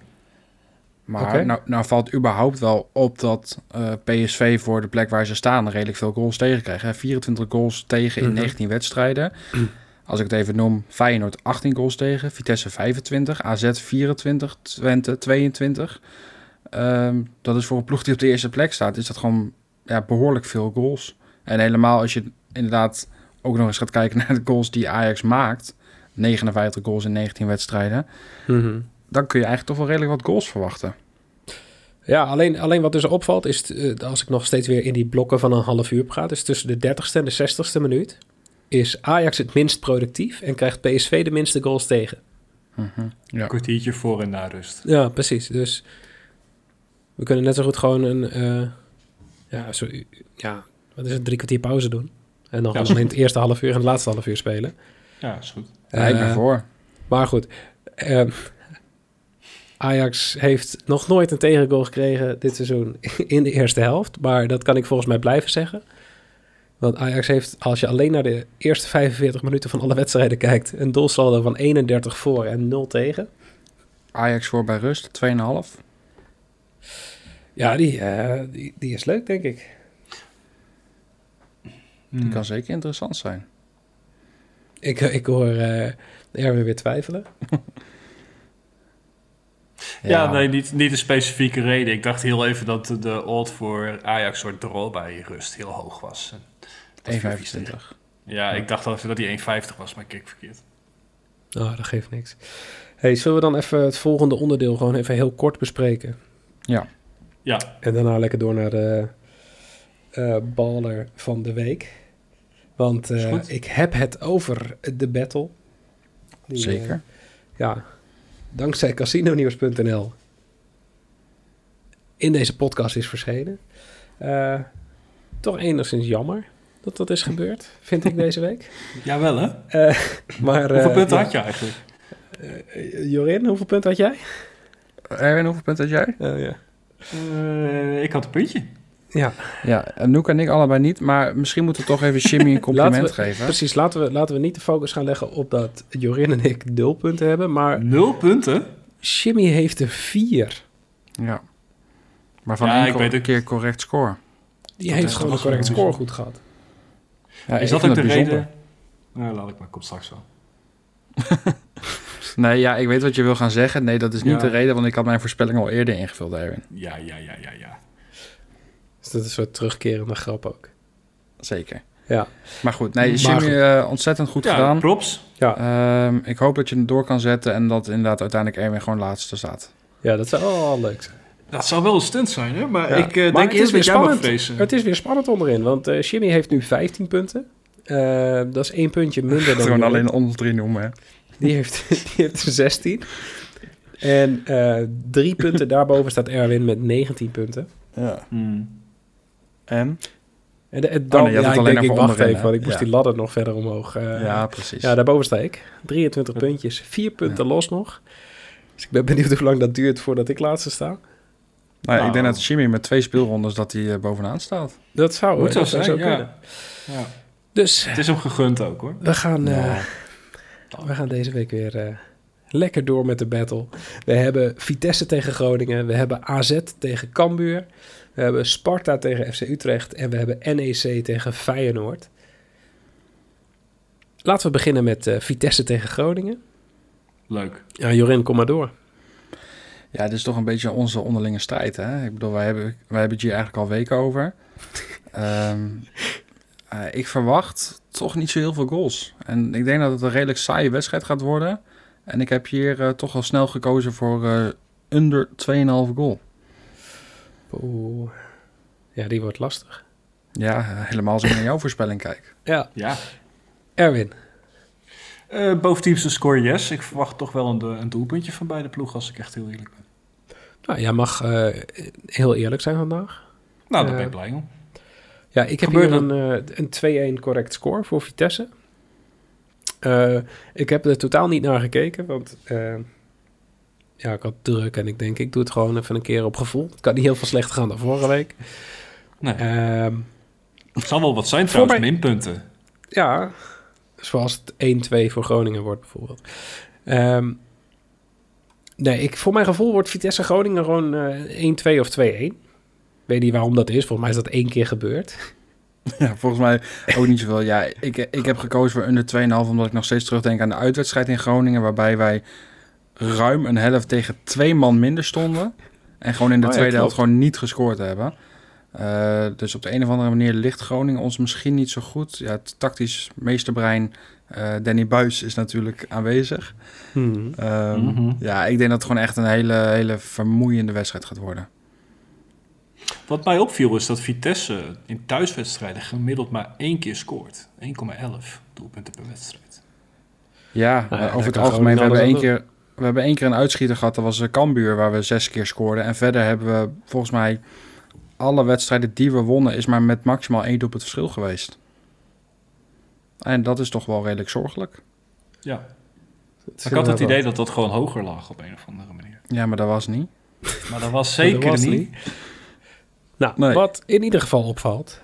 Maar nou, nou valt überhaupt wel op dat eh, PSV voor de plek waar ze staan redelijk veel goals tegenkrijgen. hè. 24 goals tegen in Mhm. 19 wedstrijden. Als ik het even noem, Feyenoord 18 goals tegen, Vitesse 25, AZ 24, Twente 22. Ehm, dat is voor een ploeg die op de eerste plek staat, is dat gewoon ja, behoorlijk veel goals. En helemaal als je inderdaad ook nog eens gaat kijken naar de goals die Ajax maakt. 59 goals in 19 wedstrijden. Mhm. Dan kun je eigenlijk toch wel redelijk wat goals verwachten. Ja, alleen, alleen wat dus opvalt is, eh, als ik nog steeds weer in die blokken van een half uur praat, is tussen de 30ste en de 60ste minuut, is Ajax het minst productief en krijgt PSV de minste goals tegen. Mhm. Ja. Een kwartiertje voor en na rust. Ja, precies. Dus we kunnen net zo goed gewoon een, eh, ja, zo, ja, wat is het, drie kwartier pauze doen. En dan Ja, gewoon in het eerste half uur en het laatste half uur spelen. Ja, is goed. Ja, ik ben Eh, voor. Maar goed, ehm, Ajax heeft nog nooit een tegengoal gekregen dit seizoen in de eerste helft. Maar dat kan ik volgens mij blijven zeggen. Want Ajax heeft, als je alleen naar de eerste 45 minuten van alle wedstrijden kijkt, een doelsaldo van 31 voor en 0 tegen. Ajax voor bij rust, 2,5. Ja, die, eh, die, die is leuk, denk ik. Die Hmm. kan zeker interessant zijn. Ik, ik hoor eh Erwin weer twijfelen. Ja, nee, niet, niet een specifieke reden. Ik dacht heel even dat de odd voor Ajax soort draw bij rust heel hoog was. En dat viel vies tegen. 1,25. Ja, ik dacht al even dat die 1,50 was, maar ik keek verkeerd. Oh, dat geeft niks. Hey, zullen we dan even het volgende onderdeel gewoon even heel kort bespreken? Ja, En daarna lekker door naar de eh baller van de week. Want eh, ik heb het over de battle. Die, eh, Zeker. ja, dankzij casinonews.nl in deze podcast is verschenen. Eh, toch enigszins jammer dat dat is gebeurd, vind ik deze week. Jawel hè? Eh, maar, Hoeveel eh, punten ja. had je eigenlijk? Jorin, hoeveel punten had jij? Erwin, hoeveel punten had jij? Ja. Ik had een puntje. Ja, Ja, en Noek en ik allebei niet. Maar misschien moeten we toch even Jimmy een compliment Laten we- geven. precies. Laten we, laten we niet de focus gaan leggen op dat Jorin en ik nul punten hebben. Maar Nul punten? Jimmy heeft er vier. Ja. Waarvan Ja, ik enkel weet een keer correct score. Die Dat heeft gewoon correcte wel score bijzonder. goed gehad. Ja, is dat ook de bijzonder. reden? Nou, laat ik maar, komt straks wel. Nee, ja, ik weet wat je wil gaan zeggen. Nee, dat is niet Ja. de reden, want ik had mijn voorspelling al eerder ingevuld, Erwin. Ja, ja, ja, ja, ja. Dat is een soort terugkerende grap ook. Zeker. Ja. Maar goed, nee, Jimmy, eh, ontzettend goed ja, gedaan. props. Ja, Ehm, ik hoop dat je het door kan zetten en dat inderdaad uiteindelijk Erwin gewoon laatste staat. ja dat zou wel leuk zijn. Dat zou wel een stunt zijn, hè? Maar Ja. ik eh, Maar denk eerst weer spannend. Het is weer spannend onderin, want eh, Jimmy heeft nu 15 punten. Eh, dat is één puntje minder dan Gewoon alleen ons drie noemen, hè. Die heeft, die heeft er 16. En eh, drie punten daarboven staat Erwin met 19 punten. Ja. Hmm. En? En, de- en dan, Oh, nee, je had ja, het ik alleen denk, ik wacht even, want ik moest Ja. die ladder nog verder omhoog. eh, ja, precies. ja, daarboven sta ik. 23 puntjes, 4 punten los nog. Dus ik ben benieuwd hoe lang dat duurt voordat ik laatste sta. nou, ja, ik Nou. denk dat Jimmy met twee speelrondes dat hij eh, bovenaan staat. Dat zou, Moet zo dat zou zijn, zo kunnen. ja. Dus Het is hem gegund ook, hoor. we gaan, eh, we gaan deze week weer eh, lekker door met de battle. We hebben Vitesse tegen Groningen. We hebben AZ tegen Cambuur. We hebben Sparta tegen FC Utrecht. En we hebben NEC tegen Feyenoord. Laten we beginnen met eh, Vitesse tegen Groningen. Leuk. Ja, Jorin, kom maar door. Ja, dit is toch een beetje onze onderlinge strijd, hè? Ik bedoel, wij hebben, wij hebben het hier eigenlijk al weken over. Ehm, eh, ik verwacht toch niet zo heel veel goals. En ik denk dat het een redelijk saaie wedstrijd gaat worden. En ik heb hier eh, toch al snel gekozen voor eh, under 2,5 goal. Oeh. Ja, die wordt lastig. Ja, eh, helemaal als ik naar jouw voorspelling kijk. Ja, Ja. Erwin. Eh boventeamse score yes. Ik verwacht toch wel een, een doelpuntje van beide ploegen, als ik echt heel eerlijk ben. Nou, jij mag eh, heel eerlijk zijn vandaag. Nou, daar Eh, ben ik blij om. Ja, ik heb hier een, eh, een 2-1 correct score voor Vitesse. Eh, ik heb er totaal niet naar gekeken, want eh, ja, ik had druk en ik denk, ik doe het gewoon even een keer op gevoel. Het kan niet heel veel slechter gaan dan vorige week. Nee. Ehm, Het zal wel wat zijn voor trouwens, mij- minpunten. ja, zoals het 1-2 voor Groningen wordt bijvoorbeeld. Ehm, Nee, ik, voor mijn gevoel wordt Vitesse Groningen gewoon eh 1-2 of 2-1. Weet niet waarom dat is. Volgens mij is dat één keer gebeurd. Ja, volgens mij ook niet zoveel. Ja, ik, ik heb gekozen voor under 2,5 omdat ik nog steeds terugdenk aan de uitwedstrijd in Groningen... waarbij wij ruim een helft tegen twee man minder stonden... en gewoon in de Oh ja, tweede helft gewoon niet gescoord hebben. Eh, dus op de een of andere manier ligt Groningen ons misschien niet zo goed. Ja, het tactisch meesterbrein eh, Danny Buis is natuurlijk aanwezig. Hmm. Ehm, Mhm. Ja, ik denk dat het gewoon echt een hele, hele vermoeiende wedstrijd gaat worden. Wat mij opviel is dat Vitesse in thuiswedstrijden gemiddeld maar één keer scoort. 1,11 doelpunten per wedstrijd. Ja, Nou ja, over het algemeen, we hebben, één keer, we hebben één keer een uitschieter gehad. Dat was uh, Cambuur, waar we zes keer scoorden. En verder hebben we volgens mij alle wedstrijden die we wonnen... is maar met maximaal één doelpunt verschil geweest. En dat is toch wel redelijk zorgelijk. Ja, ik had het idee dat dat gewoon hoger lag op een of andere manier. Ja, maar dat was niet. Maar dat was Dat zeker was niet. niet. Nou, Nee. wat in ieder geval opvalt,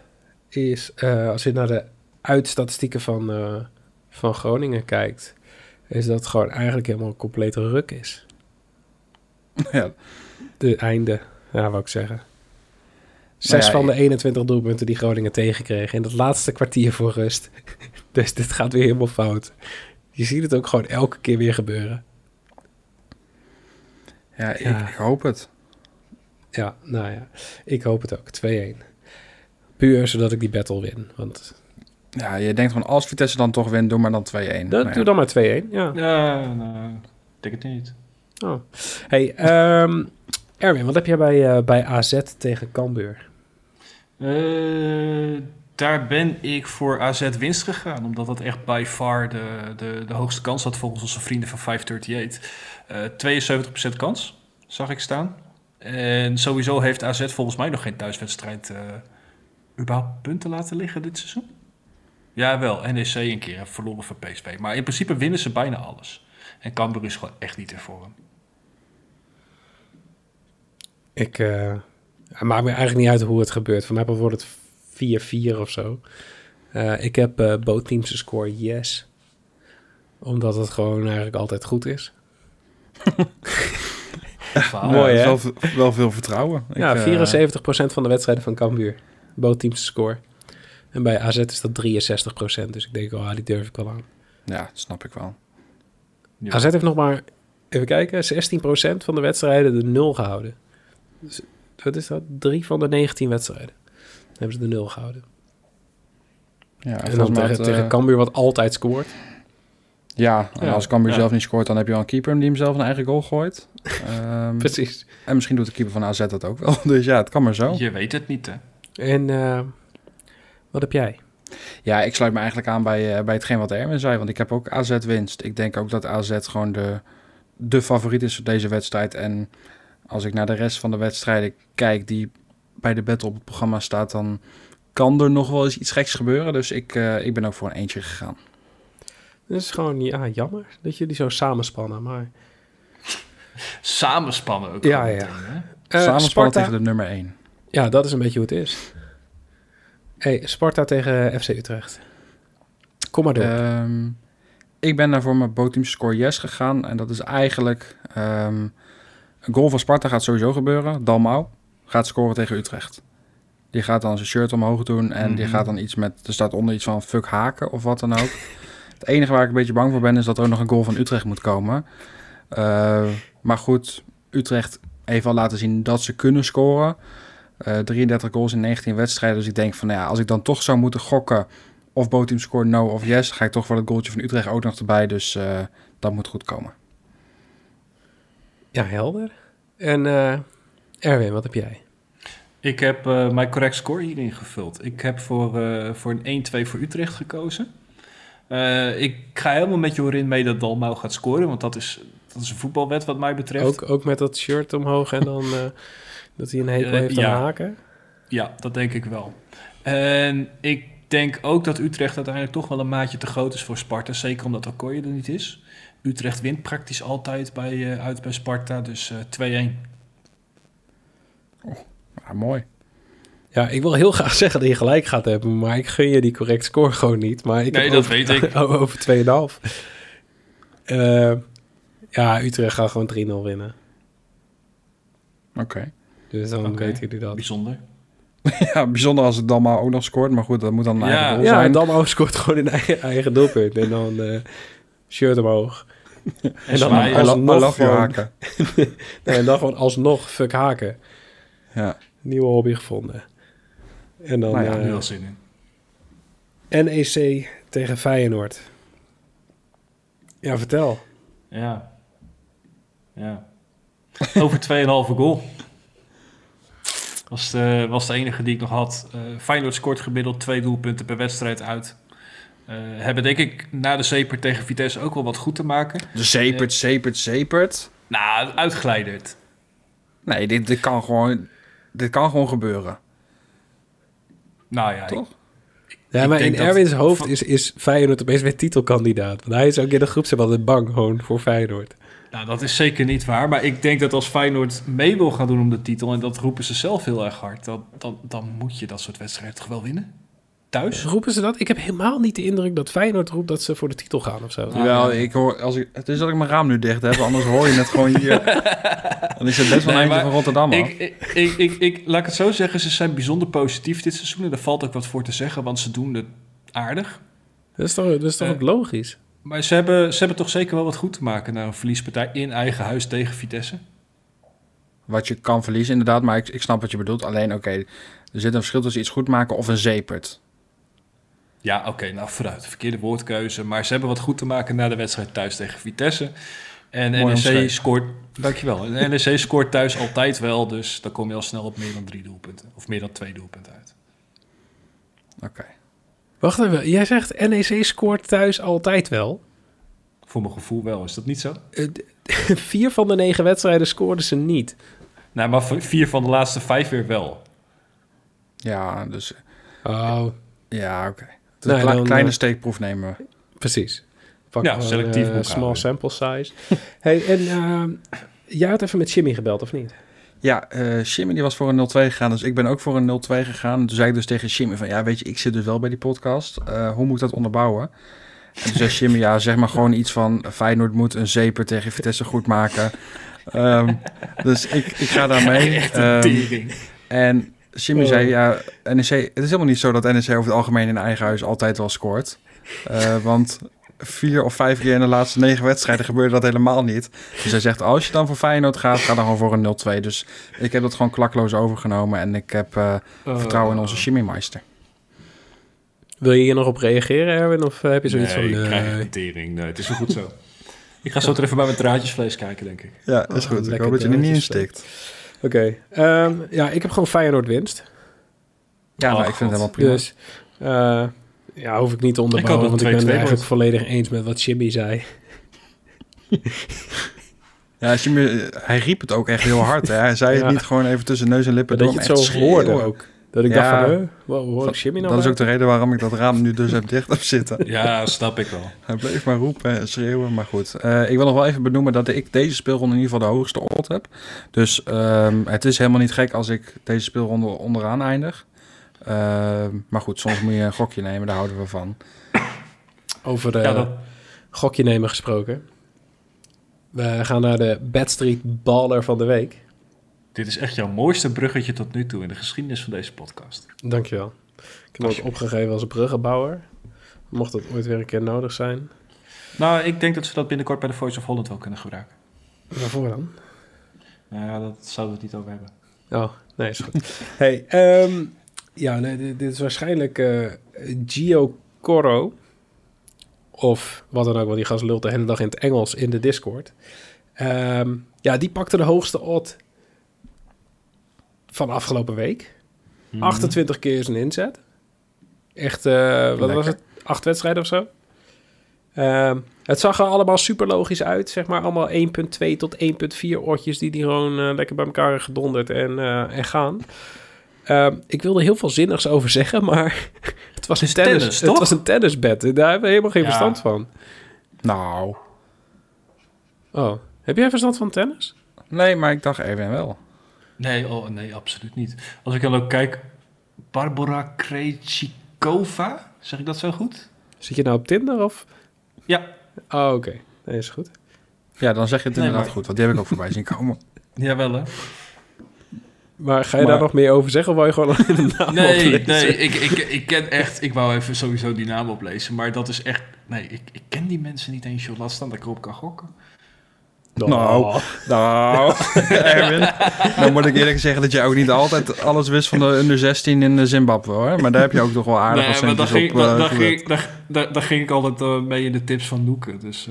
is eh, als je naar de uitstatistieken van, eh, van Groningen kijkt, is dat het gewoon eigenlijk helemaal een complete ruk is. ja, De einde, ja, wou ik zeggen. Nou Zes ja, van de 21 doelpunten die Groningen tegenkreeg in het laatste kwartier voor rust. dus dit gaat weer helemaal fout. Je ziet het ook gewoon elke keer weer gebeuren. ja, ik, Ja. ik hoop het. Ja, nou ja, ik hoop het ook. 2-1. Puur zodat ik die battle win. Want Ja, je denkt gewoon als Vitesse dan toch wint, doe maar dan 2-1. dat, Nou ja. doe dan maar 2-1. Ja. Ja, nou, ik denk het niet. Oh. Hey, ehm, Erwin, wat heb jij bij, eh, bij AZ tegen Cambuur? Eh, daar ben ik voor AZ winst gegaan. Omdat dat echt by far de, de, de hoogste kans had volgens onze vrienden van 538. Eh 72% kans, zag ik staan. En sowieso heeft AZ volgens mij nog geen thuiswedstrijd eh überhaupt punten laten liggen dit seizoen. Ja, wel. NEC een keer heeft verloren van PSV. Maar in principe winnen ze bijna alles. En Cambuur is gewoon echt niet in vorm. Ik, eh, het maakt me eigenlijk niet uit hoe het gebeurt. Voor mij wordt het 4-4 of zo. Eh, ik heb eh both teams te score yes. Omdat het gewoon eigenlijk altijd goed is. Mooi, hè? Wel, wel veel vertrouwen. ja, Ik, eh, 74% van de wedstrijden van Cambuur. Both teams te score. En bij AZ is dat 63%. Dus ik denk, oh, die durf ik wel aan. ja, dat snap ik wel. Ja. AZ heeft nog maar, even kijken, 16% van de wedstrijden de nul gehouden. Dus, wat is dat? Drie van de 19 wedstrijden hebben ze de nul gehouden. Ja, En dan volgens mij tegen, tegen eh, Cambuur wat altijd scoort. Ja, en Ja, als Cambuur ja. zelf niet scoort, dan heb je al een keeper die hem zelf een eigen goal gooit. Ehm, Precies. en misschien doet de keeper van AZ dat ook wel. Dus ja, het kan maar zo. Je weet het niet, hè? En eh, wat heb jij? Ja, ik sluit me eigenlijk aan bij, eh, bij hetgeen wat Erwin zei. Want ik heb ook AZ winst. Ik denk ook dat AZ gewoon de, de favoriet is voor deze wedstrijd. En als ik naar de rest van de wedstrijden kijk die bij de battle op het programma staat... dan kan er nog wel eens iets geks gebeuren. Dus ik, eh, ik ben ook voor een eentje gegaan. Het is gewoon ja, jammer dat jullie zo samenspannen. Maar Samenspannen ook. Ja, ja. meteen, hè? Eh, Samen Sparta, spannen tegen de nummer 1. ja, dat is een beetje hoe het is. Hey, Sparta tegen FC Utrecht. Kom maar door. Ehm, ik ben daar voor mijn bootteam score yes gegaan. En dat is eigenlijk... ehm, een goal van Sparta gaat sowieso gebeuren. Dalmau gaat scoren tegen Utrecht. Die gaat dan zijn shirt omhoog doen. En die Mhm. gaat dan iets met... Er staat onder iets van fuck haken of wat dan ook. Het enige waar ik een beetje bang voor ben... is dat er ook nog een goal van Utrecht moet komen. Eh, maar goed, Utrecht heeft al laten zien dat ze kunnen scoren. Eh 33 goals in 19 wedstrijden. Dus ik denk van, nou ja, als ik dan toch zou moeten gokken... of bootteam score no of yes... ga ik toch voor dat goaltje van Utrecht ook nog erbij. Dus eh, dat moet goed komen. ja, helder. En eh, Erwin, wat heb jij? Ik heb eh, mijn correct score hierin gevuld. Ik heb voor, eh, voor een 1-2 voor Utrecht gekozen. Eh, ik ga helemaal met Jorin mee dat Dalmau gaat scoren, want dat is, dat is een voetbalwet wat mij betreft. Ook, ook met dat shirt omhoog en dan eh, dat hij een hekel Eh, heeft aan ja. haken? Ja, dat denk ik wel. En ik denk ook dat Utrecht uiteindelijk toch wel een maatje te groot is voor Sparta. Zeker omdat Okoye er niet is. Utrecht wint praktisch altijd bij, eh, uit bij Sparta, dus eh 2-1. Ja, mooi. Ja, ik wil heel graag zeggen dat je gelijk gaat hebben, maar ik gun je die correct score gewoon niet. Maar ik Nee, heb dat over, weet ik. over 2,5. Eh ja, Ja, Utrecht gaat gewoon 3-0 winnen. Oké. Dus dan Oké. weten jullie dat. Bijzonder. Ja, bijzonder als het dan maar ook nog scoort. Maar goed, dat moet dan een Ja, eigen doel Ja, zijn. en Dalmau scoort gewoon in eigen, eigen doelpunt. En dan eh, shirt omhoog. En dan alsnog gewoon- Haken. Nee, en dan gewoon alsnog fuck haken. Ja. Nieuwe hobby gevonden. En dan Nou ja, Ja, eh, nu wel zin in. NEC tegen Feyenoord. Ja, vertel. Ja. Ja. Over 2,5 goal. Was de, was de enige die ik nog had. Eh Feyenoord scoort gemiddeld twee doelpunten per wedstrijd uit. Eh, hebben denk ik na de zeper tegen Vitesse ook wel wat goed te maken. De zepert, zepert, zepert. Nou, uitglijderd. Nee, dit, dit, kan gewoon, dit kan gewoon gebeuren. Nou ja, Toch? Ja, Ik maar in Erwin's hoofd van- is, is Feyenoord opeens weer titelkandidaat. Want hij is ook in de groep altijd bang gewoon voor Feyenoord. Nou, dat is zeker niet waar. Maar ik denk dat als Feyenoord mee wil gaan doen om de titel... en dat roepen ze zelf heel erg hard... dan, dan, dan moet je dat soort wedstrijden toch wel winnen? Thuis? Roepen ze dat? Ik heb helemaal niet de indruk dat Feyenoord roept dat ze voor de titel gaan of zo. Ah, Jawel, ik hoor, als ik, het is dat ik mijn raam nu dicht heb, anders hoor je het gewoon hier. Dan is het best wel een Nee, eindje van Rotterdam. Ik, ik, ik, ik, ik- laat ik het zo zeggen, ze zijn bijzonder positief dit seizoen. En daar valt ook wat voor te zeggen, want ze doen het aardig. Dat is toch, dat is toch Eh, ook logisch? Maar ze hebben, ze hebben toch zeker wel wat goed te maken... na een verliespartij in eigen huis tegen Vitesse. Wat je kan verliezen inderdaad, maar ik, ik snap wat je bedoelt. Alleen, oké, er zit een verschil tussen iets goed maken of een zepert. Ja, oké, nou vooruit. Verkeerde woordkeuze. Maar ze hebben wat goed te maken na de wedstrijd thuis tegen Vitesse. En Mooi NEC scoort... Dankjewel. En NEC scoort thuis altijd wel, dus dan kom je al snel op meer dan drie doelpunten. Of meer dan twee doelpunten uit. Oké. Wacht even, jij zegt NEC scoort thuis altijd wel. Voor mijn gevoel wel, is dat niet zo? Eh, Vier van de negen wedstrijden scoorden ze niet. Nou, maar vier van de laatste vijf weer wel. Ja, dus Oh, ja, oké. Is Nee, een dan, kleine eh, steekproef nemen we. precies. Pak Ja, selectief eh, small sample size. hey, en ehm, jij had even met Jimmy gebeld, of niet? Ja, eh Jimmy die was voor een 0-2 gegaan, dus ik ben ook voor een 0-2 gegaan. Toen zei ik dus tegen Jimmy van, ja weet je, ik zit dus wel bij die podcast. Eh, hoe moet ik dat onderbouwen? En toen zei Jimmy, ja zeg maar gewoon iets van, Feyenoord moet een zeper tegen Vitesse goed maken. Ehm, dus ik, ik ga daarmee. Ehm, en Jimmy Oh. zei, ja, NEC, het is helemaal niet zo dat NEC over het algemeen in eigen huis altijd wel scoort. Eh, want vier of vijf keer in de laatste negen wedstrijden gebeurde dat helemaal niet. Dus hij zegt, als je dan voor Feyenoord gaat, ga dan gewoon voor een 0-2. Dus ik heb dat gewoon klakloos overgenomen en ik heb eh, vertrouwen in onze Jimmy Meister. Wil je hier nog op reageren, Erwin? Of eh, heb je zoiets nee, van... ik krijg eh, een tering. Nee, het is wel goed zo. Ik ga zo er even bij mijn draadjesvlees kijken, denk ik. Ja, is Oh, goed. Ik lekker hoop dat je er niet in stikt. Oké, ehm, ja, ik heb gewoon Feyenoord winst. Ja, nou, Oh, ik vind het helemaal prima. Dus eh, ja, hoef ik niet te onderbouwen, want ik ben 2-2 het eigenlijk wordt. volledig eens met wat Jimmy zei. Ja, Jimmy, hij riep het ook echt heel hard. Hè. Hij zei Ja. het niet gewoon even tussen neus en lippen Maar dat je het zo echt hoorde schreeuwen. ook. Dat ik Ja. dacht van, huh, wat hoor ik Jimmy nou Dat is ook de reden waarom ik dat raam nu dus heb dicht heb zitten. Ja, snap ik wel. Hij bleef maar roepen en schreeuwen, maar goed. Eh, ik wil nog wel even benoemen dat ik deze speelronde in ieder geval de hoogste odd heb. Dus ehm, het is helemaal niet gek als ik deze speelronde onderaan eindig. Ehm, maar goed, soms moet je een gokje nemen, daar houden we van. Over de Ja, gokje nemen gesproken. We gaan naar de Bad Street Baller van de week. dit is echt jouw mooiste bruggetje tot nu toe in de geschiedenis van deze podcast. Dankjewel. Ik heb ook opgegeven als bruggenbouwer. Mocht dat ooit weer een keer nodig zijn. Nou, ik denk dat ze dat binnenkort bij de Voice of Holland wel kunnen gebruiken. Waarvoor dan? Nou ja, dat zouden we het niet over hebben. Oh, nee, is goed. hey, ehm, ja, nee, dit, dit is waarschijnlijk eh Gio Corro. Of wat dan ook, want die gast lult de hele dag in het Engels in de Discord. Ehm, ja, die pakte de hoogste odd van afgelopen week. Mhm. 28 keer zijn inzet. Echt, eh, wat was het? Acht wedstrijden of zo? Ehm, het zag er allemaal super logisch uit, zeg maar. Allemaal 1.2 tot 1.4 oortjes die die gewoon eh, lekker bij elkaar gedonderd en, en gaan. Ehm, ik wilde heel veel zinnigs over zeggen, maar het was een is tennis. tennis, het was een tennisbed. Daar hebben we helemaal geen Ja. verstand van. Nou, Oh, heb jij verstand van tennis? nee, maar ik dacht even wel. Nee, oh, nee, absoluut niet. Als ik dan ook kijk, Barbara Krejcikova, zeg ik dat zo goed? Zit je nou op Tinder of? Ja, Oh, oké. Nee, is goed. Ja, dan zeg je het Nee, inderdaad maar- goed, want die heb ik ook voorbij zien komen. Jawel hè? Maar ga je Maar- daar nog meer over zeggen of wou je gewoon in de naam Nee, oplezen? nee ik, ik, ik ken echt... Ik wou even sowieso die naam oplezen. Maar dat is echt... Nee, ik, ik ken die mensen niet eens. Joh. Laat staan dat ik erop kan gokken. Nou. Nou, Erwin, dan moet ik eerlijk zeggen dat je ook niet altijd alles wist van de under 16 in Zimbabwe hoor. Maar daar heb je ook toch wel aardig nee, maar daar ging, op eh, daar, ging, daar, daar, daar ging ik altijd eh, mee in de tips van Noeken. Dus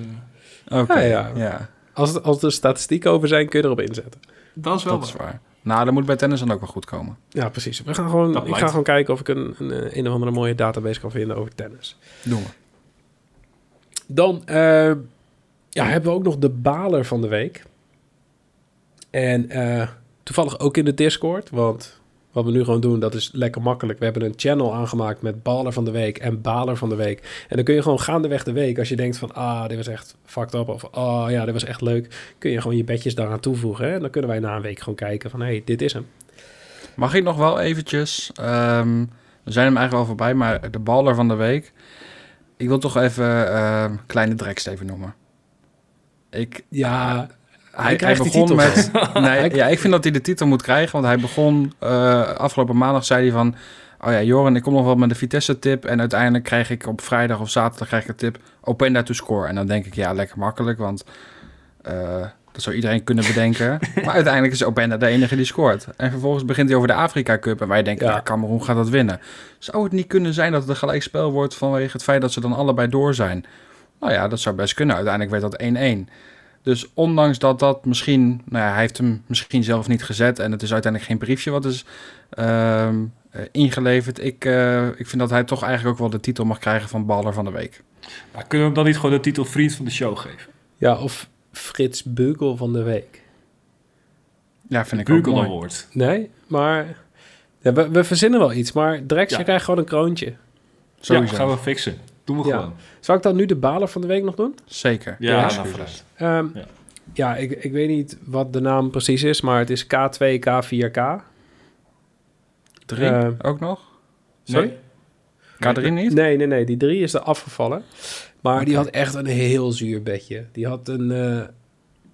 eh, Oké, Ja, ja, ja. Als, er- als er statistieken over zijn, kun je erop inzetten. dat is wel dat is waar. Nou, dat moet bij tennis dan ook wel goed komen. Ja, precies. We gaan gewoon, Dat ik blijkt. ga gewoon kijken of ik een, een, eh, een of andere mooie database kan vinden over tennis. Doen we. Dan eh, ja, hebben we ook nog de baler van de week. En eh, toevallig ook in de Discord, want wat we nu gewoon doen, dat is lekker makkelijk. We hebben een channel aangemaakt met baler van de week en baler van de week. En dan kun je gewoon gaandeweg de week, als je denkt van, ah, dit was echt fucked up, of ah, ja, dit was echt leuk, kun je gewoon je bedjes daaraan toevoegen. Hè? En dan kunnen wij na een week gewoon kijken van, hé, hey, dit is hem. Mag ik nog wel eventjes, ehm, we zijn hem eigenlijk al voorbij, maar de baller van de week. Ik wil toch even ehm, Kleine Drekst even noemen. Ik, Ja, hij, hij krijgt die begon met. Nee, ja, ik vind dat hij de titel moet krijgen. Want hij begon eh, afgelopen maandag, zei hij van. Oh ja, Joran, ik kom nog wel met de Vitesse-tip. En uiteindelijk krijg ik op vrijdag of zaterdag krijg ik een tip. Openda to score. En dan denk ik, ja, lekker makkelijk. Want eh, dat zou iedereen kunnen bedenken. maar uiteindelijk is Openda de enige die scoort. En vervolgens begint hij over de Afrika Cup. En wij denken, Ja. ja, Cameroen gaat dat winnen. Zou het niet kunnen zijn dat het een gelijkspel wordt vanwege het feit dat ze dan allebei door zijn? Nou ja, dat zou best kunnen. Uiteindelijk werd dat 1-1. Dus ondanks dat dat misschien, nou ja, hij heeft hem misschien zelf niet gezet en het is uiteindelijk geen briefje wat is ehm, eh, ingeleverd. Ik, eh, ik vind dat hij toch eigenlijk ook wel de titel mag krijgen van baller van de week. Maar kunnen we hem dan niet gewoon de titel vriend van de show geven? ja of Frits Beugel van de week. Ja, vind ik ook Google mooi. Award. Nee, maar ja, we, we verzinnen wel iets. Maar Drex, Ja. je krijgt gewoon een kroontje. Sowieso. Ja, gaan we fixen. Doen we Ja. gewoon. Zal ik dan nu de baler van de week nog doen? Zeker. Ja, nou. Ehm, Ja. ja, ik, ik weet niet wat de naam precies is, maar het is K2, K4K. Drie Eh, ook nog? Sorry? K3 niet? Nee, nee, nee. Die drie is er afgevallen. Maar die had echt een heel zuur bedje. Die had een, eh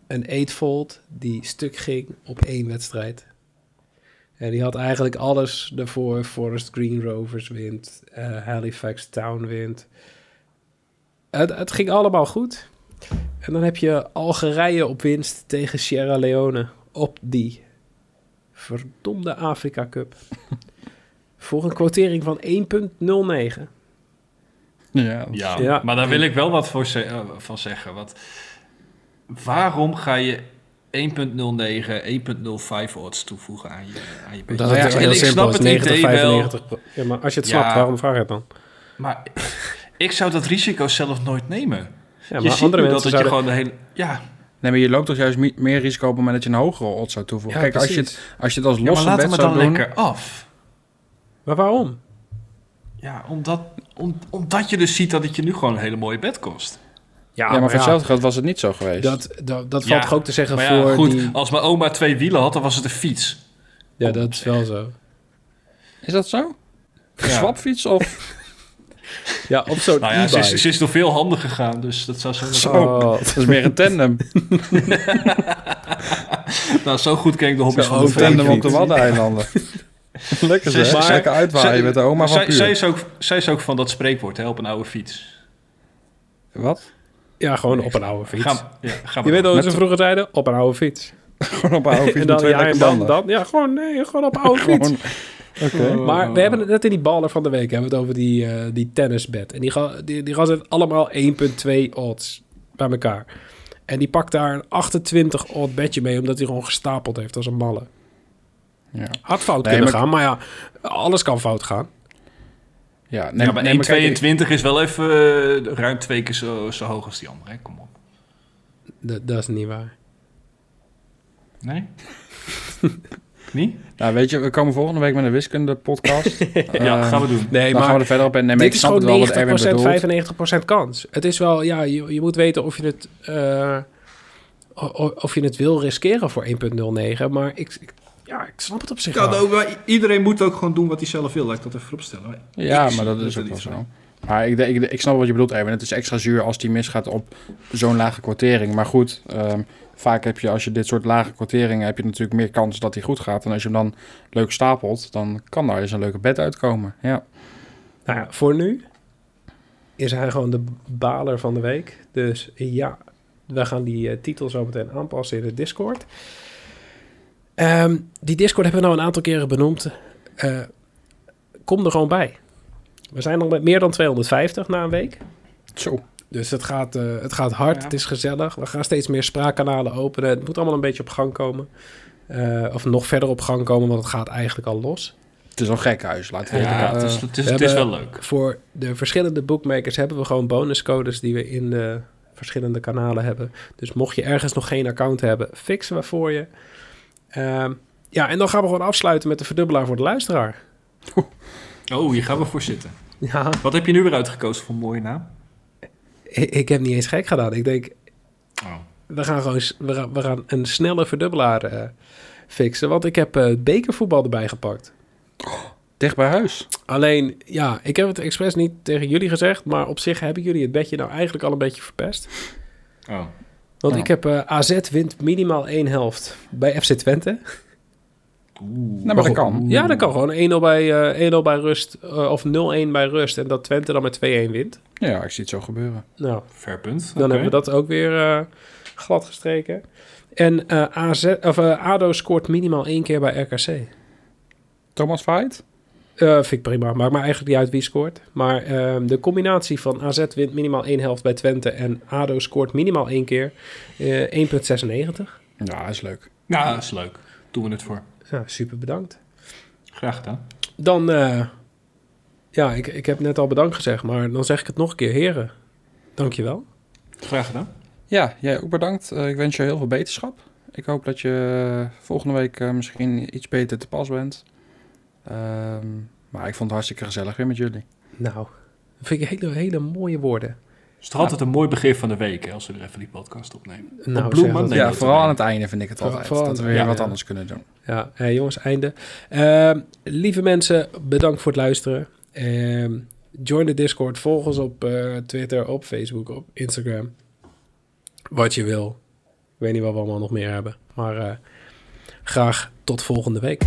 een eightfold die stuk ging op één wedstrijd. En die had eigenlijk alles ervoor. Forest Green Rovers wint. eh, Halifax Town wint. Het, het ging allemaal goed. En dan heb je Algerije op winst tegen Sierra Leone op die verdomde Afrika Cup. Voor een quotering van 1,09. Ja. Ja, Ja. maar daar wil ik wel wat voor ze- eh, van zeggen. Want waarom ga je 1.09, 1.05 odds toevoegen aan je, aan je Dat beetje? is ja, heel ik simpel. snap het 90, idee wel, 95. pro- Ja, maar als je het Ja. snapt, waarom vraag je het dan? maar ik zou dat risico zelf nooit nemen. Ja, je maar ziet andere mensen dat, je zouden... gewoon de hele... Ja, Nee, maar je loopt toch juist me- meer risico op het moment dat je een hogere odds zou toevoegen. Ja, Kijk, als je, het, als je het als ja maar losse laat bet hem er zou dan doen... lekker af. Maar waarom? Ja, omdat, om, omdat je dus ziet dat het je nu gewoon een hele mooie bed kost. Ja, Ja, maar voor hetzelfde geld was het niet zo geweest. dat, dat, dat Ja, valt toch ook te zeggen Maar ja, voor goed, die... als mijn oma twee wielen had, dan was het een fiets. Ja, dat is wel zo. Is dat zo? Ja. Swapfiets of... Ja, op zo'n Nou ja, ze is, ze is door veel handen gegaan, dus dat zou zo... Zo. Oh, Dat is meer een tandem. Nou, zo goed ken ik de hobby's Zo, van Een de vrouw. tandem op de Waddeneilanden. Lekker Ze- zeg. maar- Lekker uitwaaien ze- met de oma van zij, zij, is ook, zij is ook van dat spreekwoord, hè, op een oude fiets. Wat? Ja, gewoon op een oude fiets. Ga, ja, ga je weet al wat Met- ze vroeger zeiden? Op een oude fiets. Gewoon op een oude fiets en met dan, twee ja, en dan, dan, ja, gewoon, nee, gewoon op een oude fiets. Gewoon- Oké. Maar we hebben het net in die baller van de week hebben we het over die, eh die tennisbed. En die, ga, die, heeft allemaal 1,2 odds bij elkaar. En die pakt daar een 28 odd bedje mee, omdat hij gewoon gestapeld heeft als een malle. Ja. Had fout Nee, kunnen maar- gaan, maar ja, alles kan fout gaan. Ja, nee, Ja, maar nee, maar kijk, 1,22 is wel even eh, ruim twee keer zo, zo hoog als die andere, hè? Kom op. Dat, dat is niet waar. Nee? Niet? Nou, weet je, we komen volgende week met een wiskunde podcast. ja, gaan we doen. Nee, Dan gaan we maar er verder op in. Nee, maar dit ik is snap gewoon het wel wat Erwin 90%, bedoelt. 95% kans. Het is wel, ja, je, je moet weten of je het, eh, of je het wil riskeren voor 1,09. Maar ik, ik, ja, ik snap het op zich Ja, wel. maar iedereen moet ook gewoon doen wat hij zelf wil, laat ik dat even opstellen. Ja, maar dat is ook wel zo. Maar ik, ik, ik snap wat je bedoelt, Erwin. Het is extra zuur als die misgaat op zo'n lage kwartering. Maar goed, ehm, vaak heb je als je dit soort lage kwarteringen... heb je natuurlijk meer kans dat hij goed gaat. En als je hem dan leuk stapelt, dan kan daar eens een leuke bed uitkomen. Ja. Nou ja, voor nu is hij gewoon de baler van de week. Dus ja, we gaan die eh, titel zo meteen aanpassen in de Discord. Ehm, die Discord hebben we nou een aantal keren benoemd. Eh, kom er gewoon bij. We zijn al met meer dan 250 na een week. Zo. Dus het gaat, eh, het gaat hard, Ja. het is gezellig. We gaan steeds meer spraakkanalen openen. Het moet allemaal een beetje op gang komen. Eh, of nog verder op gang komen, want het gaat eigenlijk al los. Het is een gek huis, laten we Ja, het is, het is, we het is wel leuk. Voor de verschillende bookmakers hebben we gewoon bonuscodes die we in de verschillende kanalen hebben. Dus mocht je ergens nog geen account hebben, fixen we voor je. Ehm, ja, en dan gaan we gewoon afsluiten met de verdubbelaar voor de luisteraar. Oh, hier gaan we voor zitten. Ja, Wat heb je nu weer uitgekozen voor een mooie naam? ik, ik heb niet eens gek gedaan. Ik denk, Oh. we gaan gewoon we gaan, we gaan een snelle verdubbelaar eh, fixen. Want ik heb eh, bekervoetbal erbij gepakt. Dicht bij huis. Alleen, ja, ik heb het expres niet tegen jullie gezegd. Maar op zich hebben jullie het bedje nou eigenlijk al een beetje verpest. Oh. Want Ja. ik heb eh, AZ wint minimaal één helft bij FC Twente. Oeh. Nou, maar dat kan. Ja, dat kan gewoon 1-0 bij, eh 1-0 bij rust eh, of 0-1 bij rust. En dat Twente dan met 2-1 wint. Ja, ik zie het zo gebeuren. Nou, Fair punt. dan hebben we dat ook weer eh, glad gestreken. En eh, AZ, of, eh, ADO scoort minimaal één keer bij RKC. Thomas Fight? Eh, vind ik prima. Maakt maar eigenlijk niet uit wie scoort. Maar ehm, de combinatie van AZ wint minimaal één helft bij Twente... en ADO scoort minimaal één keer eh 1,96. Ja, is leuk. Nou, dat is leuk. Doen we het voor. Ja, super bedankt. Graag gedaan. Dan, eh, ja, ik, ik heb net al bedankt gezegd, maar dan zeg ik het nog een keer. Heren, dankjewel. Graag gedaan. Ja, jij ook bedankt. Ik wens je heel veel beterschap. Ik hoop dat je volgende week eh, misschien iets beter te pas bent. Ehm, maar ik vond het hartstikke gezellig weer met jullie. Nou, dat vind ik hele, hele mooie woorden. Het is toch altijd een mooi begin van de week, hè, als we er even die podcast opnemen. Nou, Blue zeg dat- Monday. ja, vooral erbij. aan het einde vind ik het altijd. vooral dat we weer ja, wat ja. anders kunnen doen. Ja, jongens, einde. Ehm, lieve mensen, bedankt voor het luisteren. Ehm, join de Discord, volg ons op eh, Twitter, op Facebook, op Instagram. Wat je wil. Ik weet niet wat we allemaal nog meer hebben. Maar eh, graag tot volgende week.